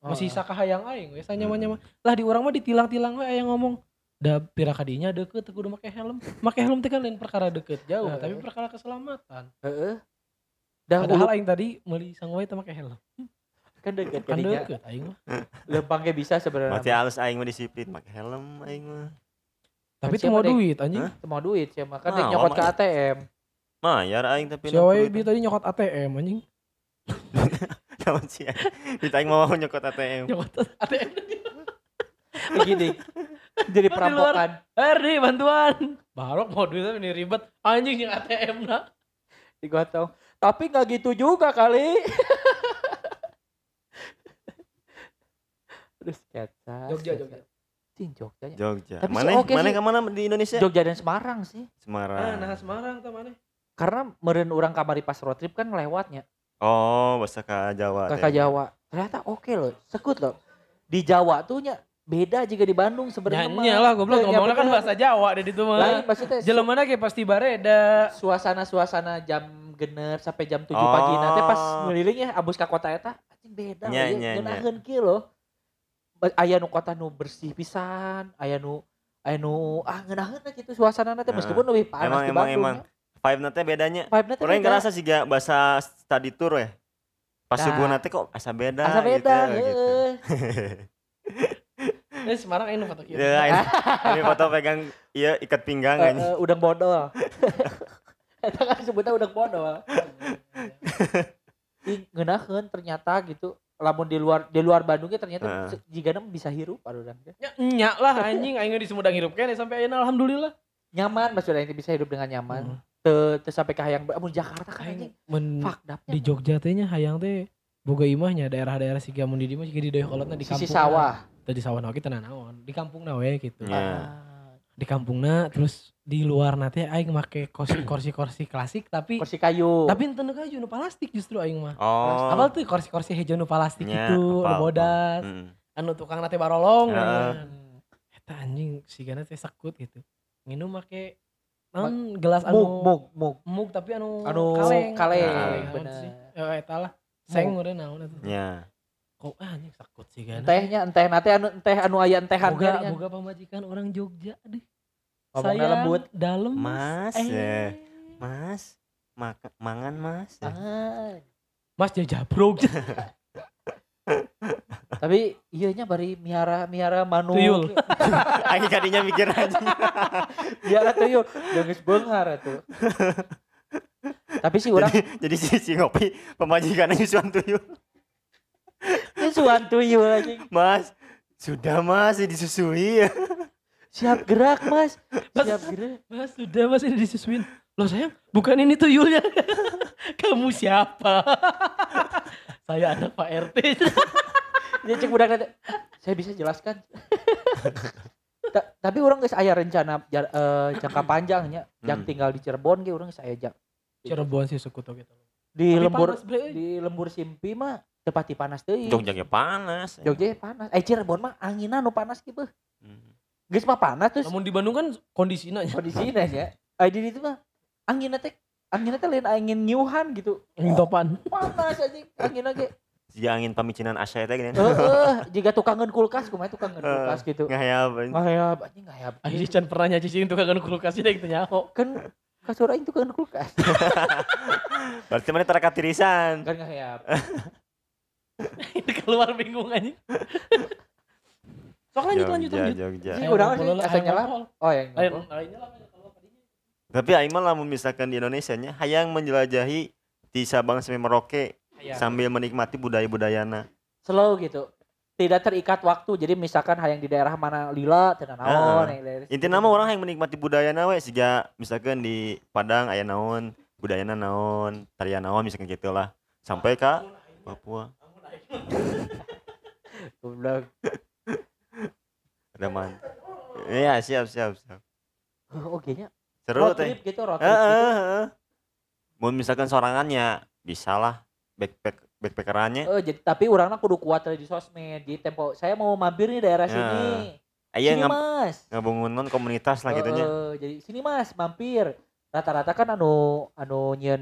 Oh. masih sakahayang aing we Hmm. nyaman nyaman lah di orang mah ditilang-tilang we aya ngomong da pira kadinya deket teu kudu make helm make helm teh kan lain perkara deket jauh tapi perkara keselamatan Heeh. Dah padahal aing tadi meuli sangwae teu make helm kan deket kan deket aing mah Lempang ge bisa sebenarnya. Berarti halus aing mah disiplin make helm aing mah. tapi siapa teu mau duit anjing? Teu mau duit sih mah kan Nah, nyokot ke mah. ATM. Mayar aing tapi si Awe dia tadi nyokot ATM anjing *laughs* Naon sih? Kita aing mau nyokot ATM. nyokot ATM Begini. Jadi perampokan. Erdi bantuan Barok mau duit tapi ini ribet anjing yang ATM nak digotong. Tapi nggak gitu juga kali. Terus sketsa. Jogja, sketsa. Jogja. Cing, Jogja. Jogja. Tapi sih Mana oke mana sih. ke mana di Indonesia? Jogja dan Semarang sih. Semarang. ah nah Semarang tuh mana Karena meren orang kamari pas road trip kan lewatnya Oh, bahasa ka Jawa. ke teh. Jawa. Ternyata oke loh, sekut loh. Di Jawa tuh nya beda jika di Bandung sebenarnya. mah. Nyanyi lah goblok Eh, ya ngomongnya kan bahasa Jawa deh itu Lain mah maksudnya su- Jelemana kayak pasti bareda suasana-suasana jam gener sampai jam 7 Oh. pagi nanti pas ngeliling ya abus ka kota eta anjing beda Nya, we, nya, nya. ngeunaheun kieu loh. Aya nu kota nu bersih pisan, aya nu aya nu ah ngeunaheun lah gitu suasana nanti Nah. meskipun lebih panas Emang di emang Bandung. emang. Vibe nanti bedanya. Vibe nanti Orang ngerasa sih gak bahasa study tour ya. Pas Nah. subuh nanti kok asa beda. Asa beda, gitu, gitu. *laughs* Eh Semarang ini foto kita Ya, ini, ini foto pegang iya ikat pinggang ini. eh, udang bodol. *laughs* Eta kan sebutnya udang bodol. Ih, ngeunaheun ternyata gitu. Lamun di luar di luar Bandungnya ternyata se- jigana bisa hirup aduh Ya, nyak lah anjing aing di Sumedang hirup kene sampai ayeuna alhamdulillah Nyaman maksudnya ini bisa hidup dengan nyaman. Hmm. Teu teu sampai ke hayang amun Jakarta kan anjing men fuck di Jogja teh nya hayang teh boga imahnya daerah-daerah siga mun di dieu siga di Dayakolotna di kampung sisi sawah. teu di sawah kita naon di kampung we gitu Ya. Ah. di kampungna terus di luar nanti aing make kursi kursi kursi klasik tapi kursi kayu. tapi ente nu kayu nu plastik justru aing mah Oh. Apal tuh kursi-kursi hijau nu plastik Nya, itu, nu apal, bodas, Mm. anu tukang nate barolong. Kan. Eta anjing sigana teh sekut gitu. Minum make naon gelas anu mug mug mug. mug tapi anu Anu kaleng. kaleng, Kaleng, bener. Ya eta lah. Seng udah naon eta. Ya. Kok ah, anjing sekut sigana. Entehnya enteh nate anu enteh anu aya entehan boga, boga pamajikan orang Jogja aduh. Ngomongnya Sayang, lembut. Dalem. Mas, eh. ya. Mas, maka, mangan mas. Ya. Ah. Mas jajabrog. *laughs* Tapi iya nya bari miara miara manu. Tuyul. *laughs* Aing kadinya mikir aja. Miara tuyul. Geus beunghar atuh. Tapi sih orang Jadi si, si ngopi pemajikannya nyusuan tuyul. suan tuyul lagi. Mas, sudah mas disusui ya. Siap gerak, Mas. Siap gerak. Mas sudah mas ini disusuin. Loh sayang, bukan ini tuyulnya. *laughs* Kamu siapa? *laughs* Saya anak Pak RT. *laughs* Dia cek budak nanti. Saya bisa jelaskan. Ta- tapi orang geus aya rencana jar- eh, jangka panjangnya yang Hmm. tinggal di Cirebon ge urang geus aya jak Cirebon sih sekutu gitu. di Tapi lembur panas, bre. di lembur Simpi mah tepati panas teuing. Jogja panas. Jogja panas. Eh Cirebon mah anginan nu panas kieu. Hmm. Geus mah panas terus Namun di Bandung kan kondisinya ya. kondisinya ya. Ai di ditu mah angin teh angin teh lain angin nyuhan gitu. Angin topan. *laughs* Panas aja angin ge. Jika angin pamicinan Asya eta gini. Heeh, jika tukangan kulkas kumaha tukangan kulkas gitu. Ngahayap. Ngahayap anjing ngahayap. Ayo can pernah nyacicin tukang kulkas ini gitu nyaho. Kan kasur aing tukangan kulkas. *laughs* Berarti mana terakatirisan. Kan. *laughs* Itu keluar bingung aja. Sok lanjut lanjut Jogja, lanjut. Jogja. Sih, udah sih, nyala. Oh ya. Lain lainnya lah. Tapi aing mah lamun misalkan di Indonesia nya hayang menjelajahi di Sabang sampai Merauke sambil menikmati budaya-budayana. Slow gitu. Tidak terikat waktu. Jadi misalkan hayang di daerah mana lila teu naon situ. Intinya mah orang yang menikmati budayana we siga misalkan di Padang aya naon, budayana naon, tarian naon misalkan gitu lah. Sampai ke Papua. *laughs* goblok Ada man. Iya, siap siap siap. *laughs* oke nya Seru road teh. trip gitu road trip gitu. Mau misalkan sorangannya bisa lah backpack backpackerannya. Eh, jadi tapi orangnya kudu kuat di sosmed di tempo saya mau mampir nih daerah Ya. sini Aya sini ngab mas ngabungunon komunitas lah gitu nya. Eh, jadi sini mas mampir rata-rata kan anu anu nyen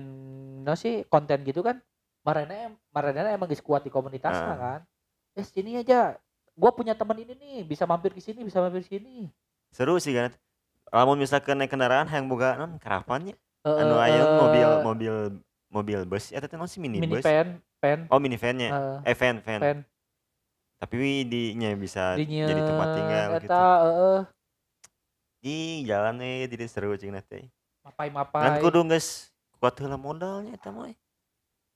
no sih konten gitu kan marana marana emang kuat di komunitas Ah. kan eh sini aja gua punya teman ini nih bisa mampir ke sini bisa mampir ke sini Seru sih kan. Lamun misalkan naik kendaraan yang boga non karavannya. Eh, Anu eh, aya eh, mobil mobil mobil bus eta teh naon sih mini minibus. van van Oh minivannya. eh, Eh van van. van Tapi di nya bisa di jadi tempat tinggal gitu. eta heeh Ih, jalan nih jadi seru cing teh. mapai Kan mapai kudu geus kuat heula modalnya eta mah.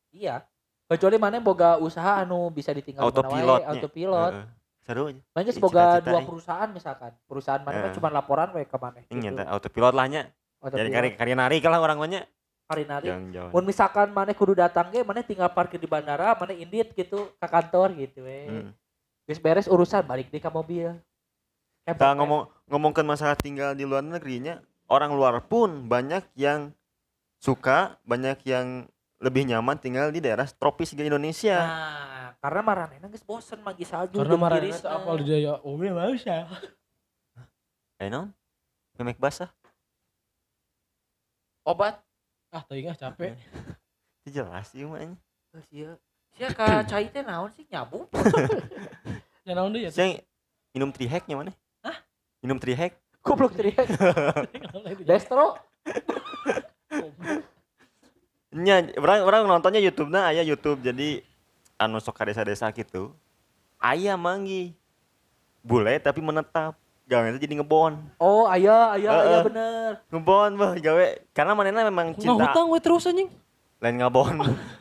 iya kecuali mana boga usaha anu bisa ditinggal Autopilotnya. autopilot Heeh. Seru nya. Makanya Ih, semoga cita-cita, dua perusahaan misalkan perusahaan mana mah Eh. cuma laporan we ke mana Ini gitu. autopilot lah nya. Jadi kari kari nari lah orang mah nya. hari nari mun misalkan mana kudu datang ge mana tinggal parkir di bandara mana indit gitu ke kantor gitu we Hmm. Geus beres urusan balik deh ke mobil Eh, Kita pokoknya- ngomong ngomongkan masalah tinggal di luar negerinya, orang luar pun banyak yang suka, banyak yang lebih nyaman tinggal di daerah tropis di Indonesia. nah karena maranena geus bosen magi salju Karena tirisna. tuh apal di daya. Oh, ya mau sih. Eh non? Memek basah. obat Ah, teuing ah capek. *laughs* Itu jelas sih mah. nya. Geus ieu sia ka *coughs* cai teh naon sih nyabu *laughs* Ya naon deui ya. Minum triheknya mana? Hah? Minum trihek? goblok teriak *laughs* destro Nya, orang orang nontonnya YouTube nah aya YouTube jadi anu sok ka desa-desa gitu. Aya manggi. Bule tapi menetap. Gawe itu jadi ngebon. oh aya aya aya Heeh. bener Ngebon bah gawe karena manehna memang Nggak cinta hutang we terus anjing. lain ngabon.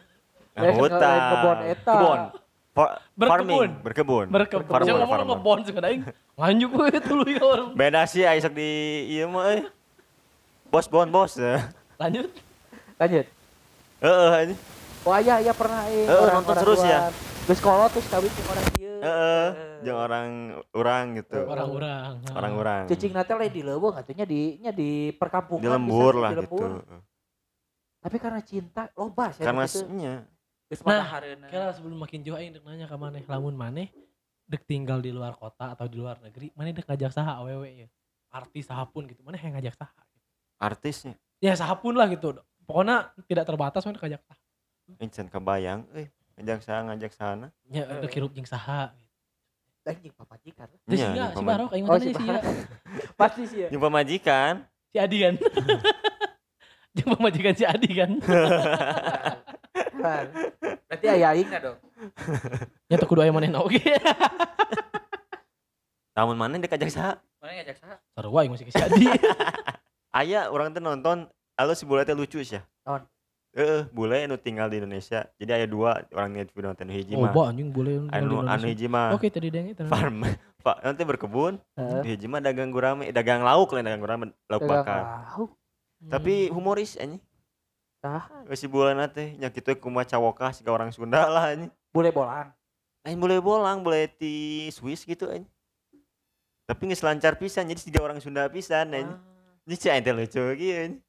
*laughs* Lain ngebon eta. Kebon. Berkebun. farming, berkebun. Berkebun. Farmer, Jangan ngomong ngebon sih aing. Lanjut we tuluy ya orang. Beda sih sok di ieu mah euy. Bos bon bos. Heeh, Lanjut. lanjut oh aya aya pernah eh Heeh, nonton terus ya? Geus kolot terus kawin jeung orang ieu Heeh, jeung orang orang gitu. Orang-orang. Orang-orang. cicing nate lain di leuweung atunya di nya di perkampungan Di lembur lah di gitu. tapi karena cinta loba sih Karena gitu. nya Geus Nah. Kira sebelum makin jauh aing dek nanya ke maneh, lamun maneh dek tinggal di luar kota atau di luar negeri, maneh dek ngajak saha awewe ya. Artis sahapun gitu, maneh yang ngajak saha. artisnya. Ya sahapun lah gitu. Pokoknya tidak terbatas maneh ngajak saha. Encen kebayang euy. Ngajak sana ngajak sana. Ya dek hirup jeung saha. anjing Terus Nya, sih jeung si Barok aing *laughs* Oh, si sih ya. pasti sih ya Jeung pamajikan. Si Adi kan. *laughs* Jeung pemajikan si Adi kan. berarti aya aingna dong *laughs* Ya tuh kudu aya maneh oge. Namun mana dek ajak saha? mana ngajak saha Seru aing masih ke si Adi. Aya orang teh nonton, alo si teh lucu sih ya. Naon? Heeh, bule anu tinggal di Indonesia. Jadi aya dua orang nih video nonton hiji Oh, mah. ba anjing boleh Anu anu hiji mah Oke tadi deng itu. farm. *laughs* Pak nanti berkebun, Heeh. hiji mah dagang gurame, dagang lauk lain dagang gurame, lauk Dagang bakar. lauk. Tapi humoris anjing. Saha? Si bule teh nya kitu kumaha cawokah siga orang Sunda lah anjing. boleh bolang Lain boleh bolang, boleh ti Swiss gitu anjing. Tapi geus lancar pisan jadi siga orang Sunda pisan anjing. Si aing teh lucu gitu anjing.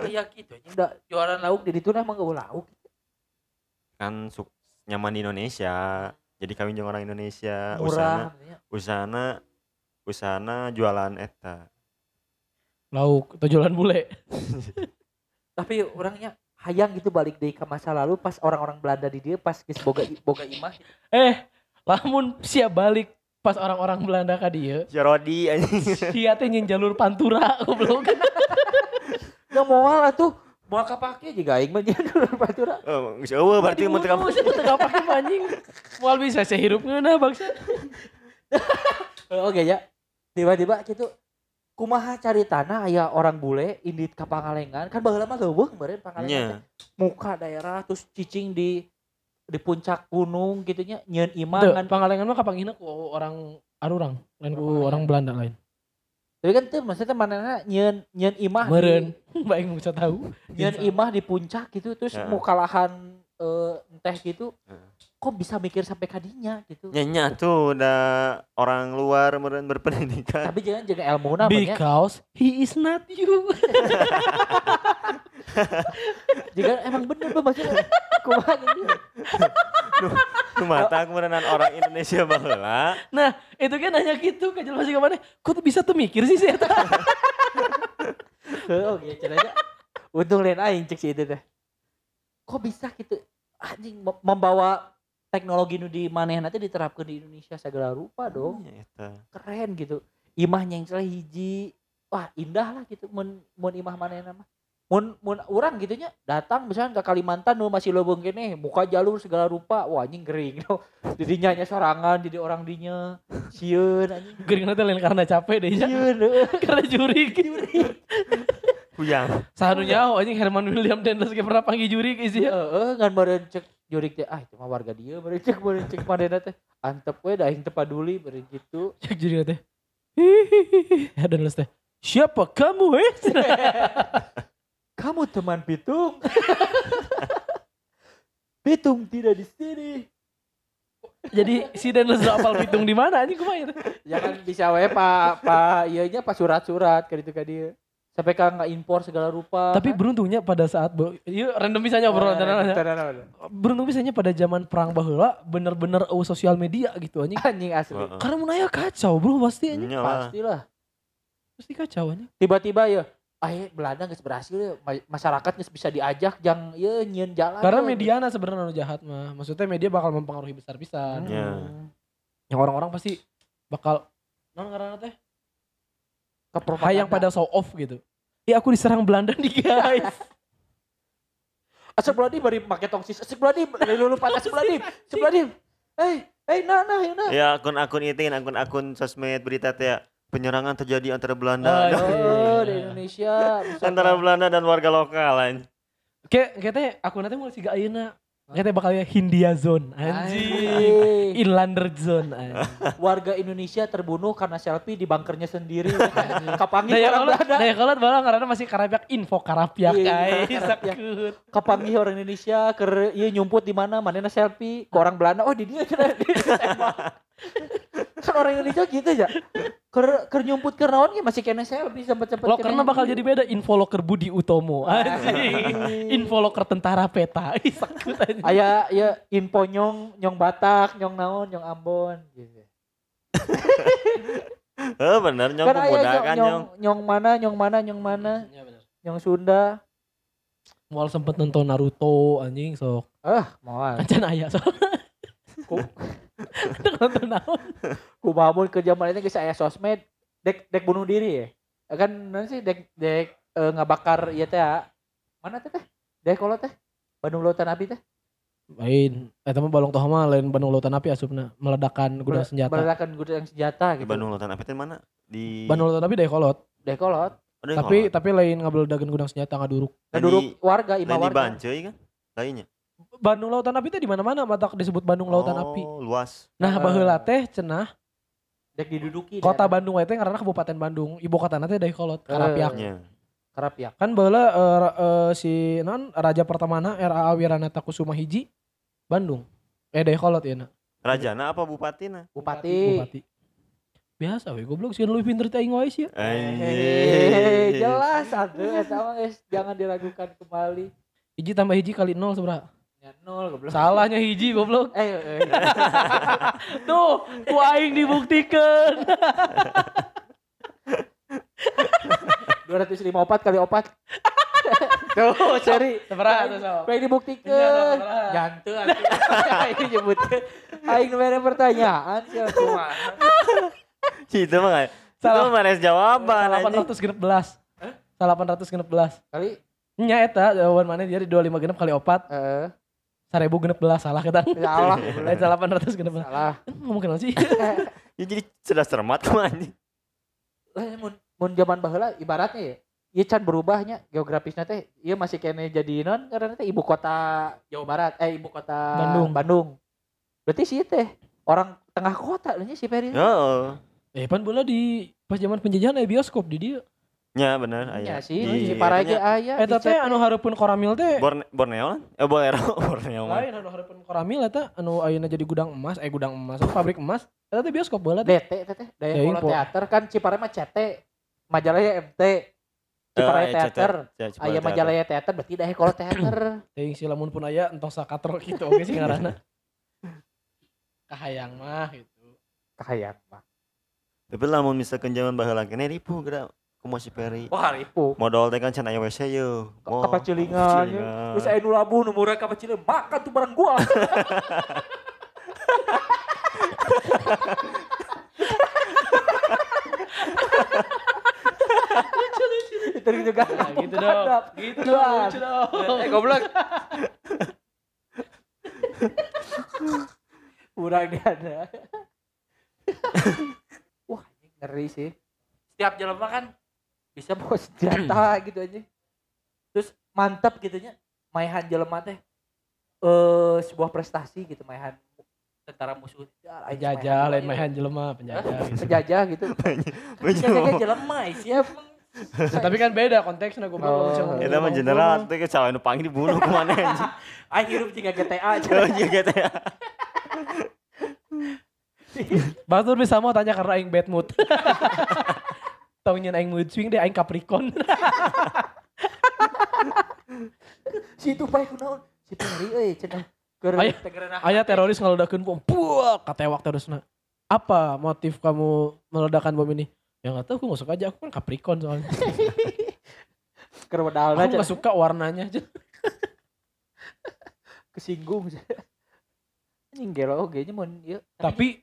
Oh iya gitu da jualan lauk di ditu emang gak lauk kan suk nyaman di Indonesia jadi kawin jeung orang Indonesia usahana murah katanya. usahana usahana jualan eta lauk atau jualan bule. *laughs* tapi orangnya hayang gitu balik deh ke masa lalu pas orang-orang Belanda di dia pas geus boga boga imah Eh, lamun siap balik pas orang-orang Belanda ka dieu. si Rodi anjing Sia teh jalur pantura goblok. *laughs* ya moal atuh moal kapake juga aing mah *laughs* jadi batura oh geus eueuh berarti mun teu Mau sih teu pake anjing. Moal bisa saya hirup ngeuna bangsa. *laughs* oke ya tiba-tiba gitu kumaha cari tanah aya orang bule indit ka Pangalengan kan baheula mah leuweung beureun Pangalengan nya teh. muka daerah terus cicing di di puncak gunung gitunya nyeun imah Teu, kan pangalengan mah kapanggihna ku orang arurang, lain ku orang Belanda lain. Tapi kan tuh maksudnya mana nyeun nyeun imah Meureun. Baik mau tahu. nyeun imah di puncak gitu terus Ya. mau kalahan eh, enteh gitu Heeh. Kok bisa mikir sampai kadinya gitu Nyanya tuh udah orang luar meren berpendidikan. tapi jangan jaga ilmu namanya Because he is not you. *laughs* jika emang bener Bang, maksudnya kumaha gitu Tuh mata aku merenan orang Indonesia baheula. Nah, itu kan nanya gitu ke jelas ke mana? Kok tuh bisa tuh mikir sih sih eta? *laughs* oh gitu caranya untung lain aing cek si itu teh kok bisa gitu anjing mem- membawa teknologi nu di mana nanti diterapkan di Indonesia segala rupa dong Nya eta. keren gitu imahnya yang salah hiji wah indah lah gitu mun mun imah mana nama mun mun orang gitunya datang misalnya ke Kalimantan nu masih lobong gini muka jalur segala rupa wah anjing gering no. *laughs* dirinya nya sorangan jadi orang dinya sieun anjing Gering nanti lain karena capek deh ya. heuh. *laughs* Karena juri. Puyang. Sahanunya oh anjing Herman William Dendles ge pernah panggil juri ke isi. Heeh, ngan beureun cek jurik teh ah itu mah warga dia beureun cek beureun cek manehna teh antep we da aing teu paduli beureun gitu Cek juri teh. *laughs* Hihihi. Ya Dendles teh. Siapa kamu eh? *laughs* kamu teman Pitung *laughs* Pitung tidak di sini Jadi si Dendles udah apal pitung di mana anjing kumaha itu? jangan bisa we pak pak iya nya pak surat-surat ka ditu ka dia sampai ka nggak impor segala rupa Tapi beruntungnya pada saat bo- iya random bisa bro. Eh, Beruntung bisanya pada zaman perang baheula bener-bener eueuh sosial media gitu anjing. anjing asli Heeh. Karena mun aya kacau bro pasti anjing. Nya lah. pastilah Pasti kacau anjing. tiba-tiba ya ah Belanda geus berhasil ya ma- masyarakat geus bisa diajak jang ya nyieun jalan Karena mediana sebenarnya jahat mah. Maksudnya media bakal mempengaruhi besar pisan. Ya. Hmm. Yang orang-orang pasti bakal non karena teh hayang pada show off gitu. Ya aku diserang Belanda nih guys. *laughs* Asep Bladim bari make tongsis. Asep Bladim dari lulu patah Asep Bladim. Asep Bladim. Eh, eh nah nah ya nah. Ya akun-akun itu kan akun-akun sosmed berita teh ya, penyerangan terjadi antara Belanda Oh, dan- Oh, di Indonesia. antara Pak. Belanda dan warga lokal anjing. Kayak katanya aku nanti mau siga ayeuna. Katanya bakal Hindia Zone anjing. Inlander Zone anjing. Warga Indonesia terbunuh karena selfie di bunkernya sendiri. Kapangi Daya orang Belanda. daya kolot balang karena masih karapiak info karapiak Iya, guys. Kapangi orang Indonesia ker ieu nyumput di mana? Manehna selfie ke orang Belanda. Oh, di dia cenah. *laughs* Kan orang Indonesia gitu aja. Ker, ker nyumput ke naon masih kena selfie sempet-sempet. Lokernya bakal jadi beda info loker Budi Utomo anjing. info loker tentara peta. *laughs* Ih sakut anjing. Aya ya info nyong nyong Batak, nyong naon, nyong Ambon gitu. *laughs* Eh bener nyong kan pemuda nyong, kan nyong, nyong. mana, nyong mana, nyong mana, Ya bener. nyong Sunda. Mual sempet nonton Naruto anjing sok. Ah, moal. Ancan aya sok. Nonton naon? ku bangun ke zaman itu geus aya sosmed dek dek bunuh diri ya. Kan nanti sih dek dek eh, ngabakar ieu teh ya. Mana teh teh? Dek kolot teh. Bandung Lautan Api teh. Lain. Eh teman balong toh mah lain Bandung Lautan Api asupna meledakan gudang senjata. Meledakan gudang senjata Di gitu. Bandung Lautan Api teh mana? Di Bandung Lautan Api deh kolot. Dek kolot. Oh, di Tapi Kolot. tapi lain ngabeledagan gudang senjata ngaduruk. Lain Ngeduruk di- warga, imah lain di warga. Banceuy kan? Lainnya. Bandung Lautan Api teh di mana-mana mata disebut Bandung Lautan oh, Api. luas. Nah, Eh. baheula teh cenah Dek diduduki. kota daerah Bandung teh karena Kabupaten Bandung. Ibu kotana teh dari kolot, Karapiak. Nya. Karapiak. Kan baheula eh, ra- eh, si non Raja Pertamana RA Wiranata Kusuma hiji Bandung. Eh dari kolot ya Rajana apa bupatina? Bupati. Bupati. Biasa we goblok sih lebih pinter teh aing wae sih. ya. Jelas atuh eta mah jangan diragukan kembali. Hiji tambah hiji kali nol seberapa? Ya nol goblok. Salahnya hiji goblok. Eh, eh, *laughs* eh. Tuh, ku aing dibuktikan. *laughs* 254 kali opat. *laughs* Tuh, sorry. Seberapa tuh, so? Baik Iya, dibuktikan. seberapa? Jantu atuh. Aing nyebutkeun. Aing nu mere pertanyaan sia kumaha. Itu mah Salah. Itu mah res jawaban anjing. 800 genep belas. Salah 800 genep belas. Kali Nya eta jawaban mana dia 25 genep kali opat. eh Sarebu genep belas salah kita. salah. Lain salah 800 genep belas. Salah. Ngomong kenal sih? *laughs* Ya jadi sudah cermat mah anjing. Lah mun mun zaman baheula ibaratnya ya Ieu can berubahnya geografisnya teh ieu masih kene jadi non karena teh ibu kota Jawa Barat eh ibu kota Bandung. Bandung. Berarti sih teh orang tengah kota nya si Peri. Heeh. Eh pan bola di pas zaman penjajahan ada bioskop di dia. Ya bener Iya aya. sih, Di- si Parah ge nya aya. Eta teh anu hareupeun koramil teh Borne- Borneo kan? Eh Bolero, *laughs* Borneo lain anu hareupeun koramil eta anu ayeuna jadi gudang emas, eh gudang emas, pabrik emas. Eta teh bioskop baheula teh. DT teteh, Daya Daya Pola Info. Teater kan Ciparai mah CT. Majalaya MT. Ciparai Eh, aya Teater. Ya, Ciparai Aya Teater. Majalaya Teater berarti Daya Pola Teater. *coughs* Teuing si lamun pun aya entos sakatro gitu oge sih ngaranna. *coughs* Kahayang mah gitu. Kahayang mah. Tapi lamun misalkan zaman baheula kene ribu geura kumaha si Peri. Wah, ribu. Modal teh kan can aya WC ye. Mo- Kapacilingan. kapacilingan. Terus aya nu labuh nu murah kapacilingan. Makan tuh barang gua. Itu juga Nah, gitu dong. Gitu dong. Lucu dong. Eh goblok. Kurang dia ada. Wah, ngeri sih. Setiap jalan makan bisa bawa *laughs* senjata gitu aja. Terus mantap gitu nya. Maihan jelema teh eh sebuah prestasi gitu maihan tentara musuh. Ya, lain Penjajah lain maihan jelema penjajah *laughs* gitu. penjajah gitu. *laughs* Penjajah jelema siap. Tapi kan beda konteksnya gue Oh. Eta mah general ke cawai nu panggil dibunuh ku mana anjing. Aing hirup juga GTA aja. Oh ya. Batur bisa mau tanya karena aing bad mood. Taunya aing mood swing deh aing Capricorn. *laughs* Si itu bae kunaon? Si Peri euy cenah. Ayah teroris ngeledakin bom. Puak katewak terusna. Apa motif kamu meledakan bom ini? Ya nggak tahu, aku suka aja. Aku kan Capricorn soalnya. *laughs* Keur wedalna Aku nggak suka warnanya aja. *laughs* kesinggung. Anjing gelo oge nya mun. Tapi,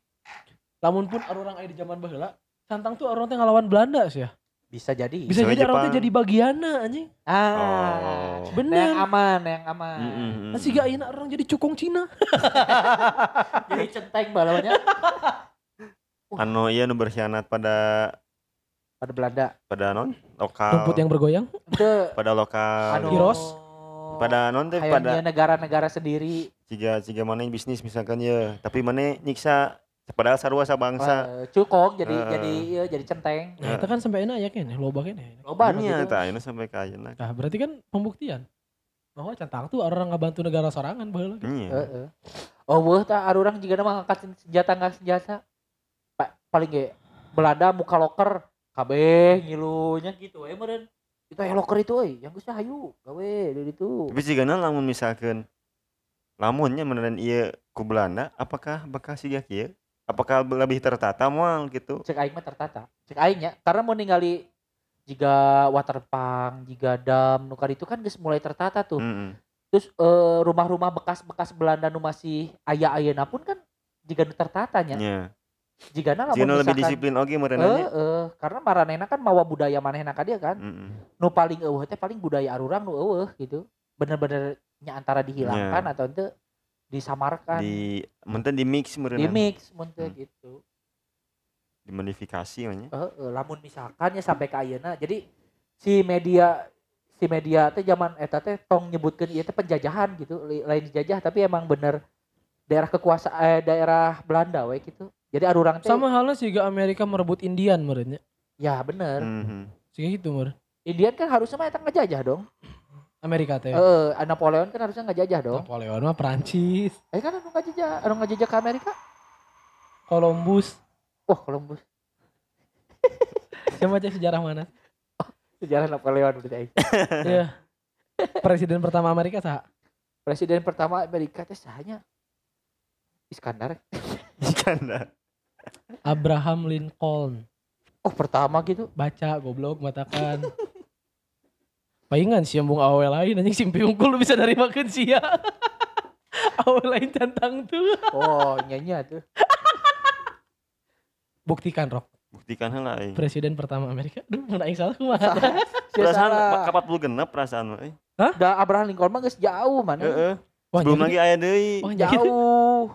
lamun pun orang aya di zaman baheula, Santang tuh orang teh ngelawan Belanda sih ya. bisa jadi. Bisa Sampai jadi orang Jepang. jadi bagianna anjing. Ah. Oh. Bener. Nah, yang aman, yang aman. Mm-mm. Masih gak enak orang jadi cukong Cina. *laughs* Jadi centeng balanya *laughs* Anu iya nu berkhianat pada pada Belanda. pada non lokal. Rumput yang bergoyang. *laughs* Pada lokal. anu Heroes. pada non teh pada negara-negara sendiri jika jika mana yang bisnis misalkan ya tapi mana nyiksa padahal sarua sabangsa eh, cukong jadi Eh. jadi iya, jadi centeng. Nah, itu kan sampai enak ya kan, loba kan ya. Loba Iya, gitu. tak ayeuna sampai ka ayeuna. Nah, berarti kan pembuktian bahwa Cantang tuh orang nggak bantu negara sorangan baheula. Iya. Heeh. Oh, weuh tah orang juga mah ngangkat senjata nggak senjata. Pa, paling ge Belanda muka loker kabeh ngilunya gitu we meureun. Itu aya loker itu euy, yang geus hayu gawe di ditu. Tapi jika lamun misalkan lamunnya beneran iya ku Belanda, apakah bekas siga kieu? Apakah lebih tertata moal gitu? Cek aing mah tertata. Cek aing nya karena mau ningali jika waterpark, jika dam, nukar itu kan geus mulai tertata tuh. Heeh. Terus eh, rumah-rumah bekas-bekas Belanda nu masih aya ayeuna pun kan jika nu tertata nya. Nya. Jika na Jika lamun lebih disiplin oge Eh, meureunnya. eh, karena maranehna kan mawa budaya manehna ka dia kan. Heeh. Nu paling eueuh teh paling budaya arurang nu eueuh gitu. Bener-bener nya antara dihilangkan atau ente disamarkan, di, Di menten di mix meureunna. mix mun teh Hmm. gitu. Dimodifikasi nya. Heeh, lamun misalkan ya sampai ke ayeuna. Jadi si media si media teh zaman eta teh tong nyebutkeun ieu teh penjajahan gitu, lain dijajah tapi emang bener daerah kekuasaan eh, daerah Belanda we gitu. Jadi arurang teh Sama halnya sih gak Amerika merebut Indian menurutnya. ya bener. Mhm. Sih gitu menurut. Indian kan harusnya mah eta ngejajah dong. Amerika teh. Eh, Napoleon kan harusnya ngejajah dong. Napoleon mah Perancis, Eh kan anu ngajajah, anu ngajajah ke Amerika. Columbus. Wah, Columbus. *laughs* Siapa aja sejarah mana? Sejarah Napoleon udah aing. *laughs* Iya. Presiden pertama Amerika sah. Presiden pertama Amerika teh sahanya Iskandar. *laughs* Iskandar. Abraham Lincoln. Oh, pertama gitu. Baca goblok matakan. Palingan si embung awe lain anjing simpi unggul lu bisa dari makan sia. *laughs* awe lain cantang tuh. Oh, nyanyi tuh. *laughs* Buktikan Rok. Buktikan heula aing. Presiden pertama Amerika. Duh, mana yang salah kumaha? *laughs* Perasaan salah. ka 40 genep perasaan mah. euy. Da Abraham Lincoln mah geus jauh mana. Heeh. Wah, Belum jadi- lagi aya deui. Wah, jadi- Jauh.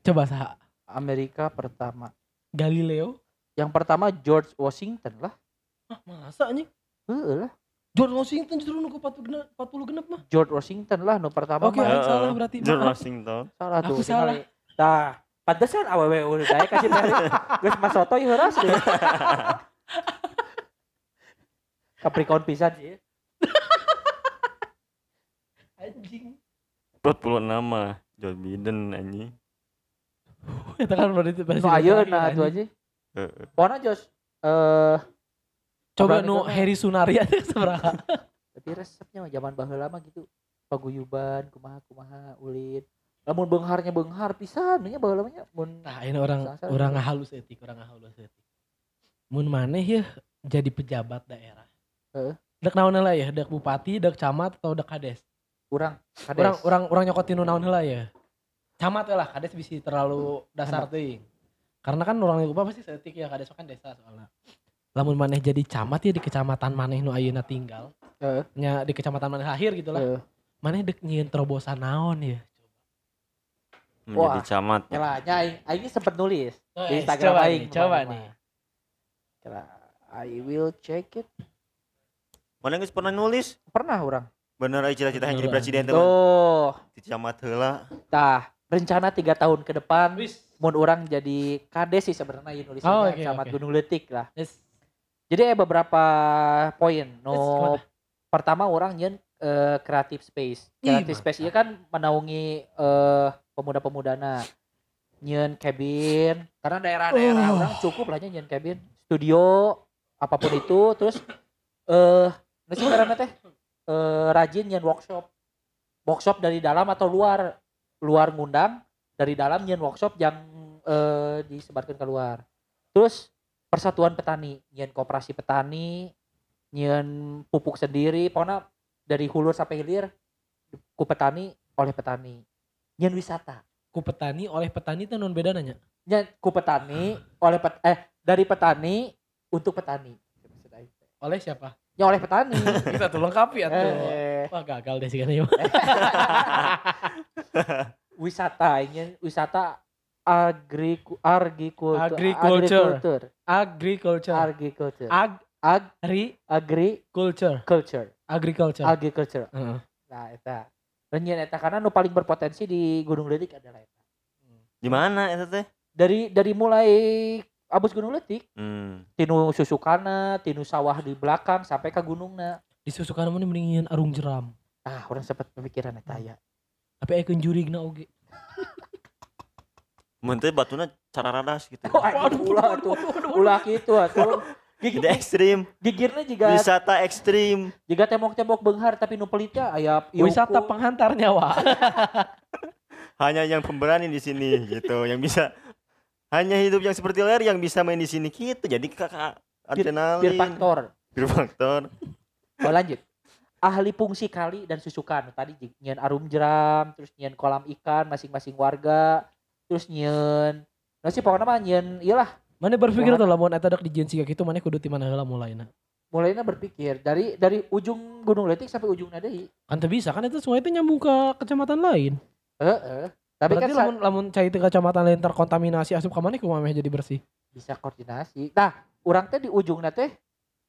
Coba sah. Amerika pertama. Galileo. Yang pertama George Washington lah. Ah, masa anjing? Heeh lah. George Washington justru nu ke 40 genep, 40 genep mah. George Washington lah nu pertama Oke, mah. Aing salah berarti. George Maaf. Washington. Salah tuh. Aku salah. Tah, pantesan awewe udah saya kasih dari *laughs* geus masoto ieu heuras. *laughs* Capricorn pisan sih. *laughs* Anjing. 46 mah Joe Biden anjing. Itu kan baru itu Nu ayeuna atuh aja. Heeh. Jos eh Coba nu. Heri Sunari aja *laughs* seberapa. tapi resepnya mah zaman baheula mah gitu. Paguyuban kumaha kumaha ulin. Lamun beungharnya beunghar pisan nya baheula mah nya mun Nah, ini orang Sasar. orang ngahalus etik, orang ngahalus etik. Mun maneh ya jadi pejabat daerah. Heeh. Dek naon heula ya? Dek bupati, dek camat atau dek kades? urang kades. Orang orang orang nyokotin naon heula ya? Camat lah, kades bisa terlalu dasar teuing. Karena kan orang lupa pasti seetik ya kades kan desa soalnya. Lamun maneh jadi camat ya di kecamatan maneh nu ayeuna tinggal. Heeh. Nya di kecamatan maneh lahir gitu lah. Heeh. Maneh dek nyieun terobosan naon ya? Menjadi Wah. camat. Nyala, nya aing aing sempet nulis Oh, di Instagram coba aing. nih, coba nih. Kira I will check it. Mana geus pernah nulis? Pernah orang. Bener aya cita-cita yang jadi presiden teman. Tuh, Di camat heula. tah rencana tiga tahun ke depan Wis. mun orang jadi kades sih sebenarnya ieu nulisnya Oh, oke, camat oke. Gunung Letik lah. Wis. Jadi ada beberapa poin. No, pertama orang nyen eh, creative space. Ih, Creative space ieu kan menaungi eh pemuda-pemudana. Nyen cabin karena daerah-daerah Oh. orang cukup lah nyen cabin. Studio apa pun itu terus eh nasi karena teh eh rajin nyen workshop. Workshop dari dalam atau luar. Luar ngundang dari dalam nyen workshop yang eh disebarkan keluar. Terus persatuan petani, nyen koperasi petani, nyen pupuk sendiri, pokoknya dari hulu sampai hilir ku petani oleh petani. Nyen wisata. Ku petani oleh petani itu non beda nanya. Nyen ku petani oleh pet, eh dari petani untuk petani. Oleh siapa? Ya oleh petani. *laughs* Kita tuh lengkapi ya tuh. eh, Wah gagal deh sih kan ya. *laughs* wisata, nyen wisata agrikultur, Agriculture. agrikultur, Agriculture. agrikultur, Ag ag, ri agriculture, culture. Agriculture. agriculture. Heeh. Nah, eta. Dan nyen eta karena nu paling berpotensi di Gunung Letik adalah eta. Di mana eta teh? Dari dari mulai abus Gunung Letik, Hmm. tinu susukana, tinu sawah di belakang sampai ke gunungna. Disusukan mana mendingin arung jeram. Ah, orang sempat pemikiran eta ya. Tapi ayeuna jurigna oge. *laughs* Mun teh batuna cara radas gitu. *laughs* Oh, anjing ulah tuh. Ulah gitu atuh. Jadi Gigir, ekstrim, gigirnya juga wisata ekstrim. juga tembok-tembok benghar tapi nu pelitnya aya iuku. Wisata penghantar nyawa. *laughs* Hanya yang pemberani di sini gitu, yang bisa hanya hidup yang seperti ler yang bisa main di sini gitu. Jadi kakak adrenalin. Pir faktor. Pir faktor. Oh, lanjut. Ahli fungsi kali dan susukan. Tadi nyen arum jeram, terus nyen kolam ikan masing-masing warga, terus nyen Nah sih pokoknya mah nyen iyalah Mana berpikir tuh lamun eta dak di jensi kayak gitu mana kudu ti mana heula mulainya. mulainya berpikir dari dari ujung Gunung Letik sampai ujung Nadei. Kan teu bisa kan itu sungai itu nyambung ke kecamatan lain. Heeh. Tapi Berarti kan lamun lamun cai teu kecamatan lain terkontaminasi asup ka mana kumaha meh jadi bersih. bisa koordinasi. Nah, orang teh di ujung teh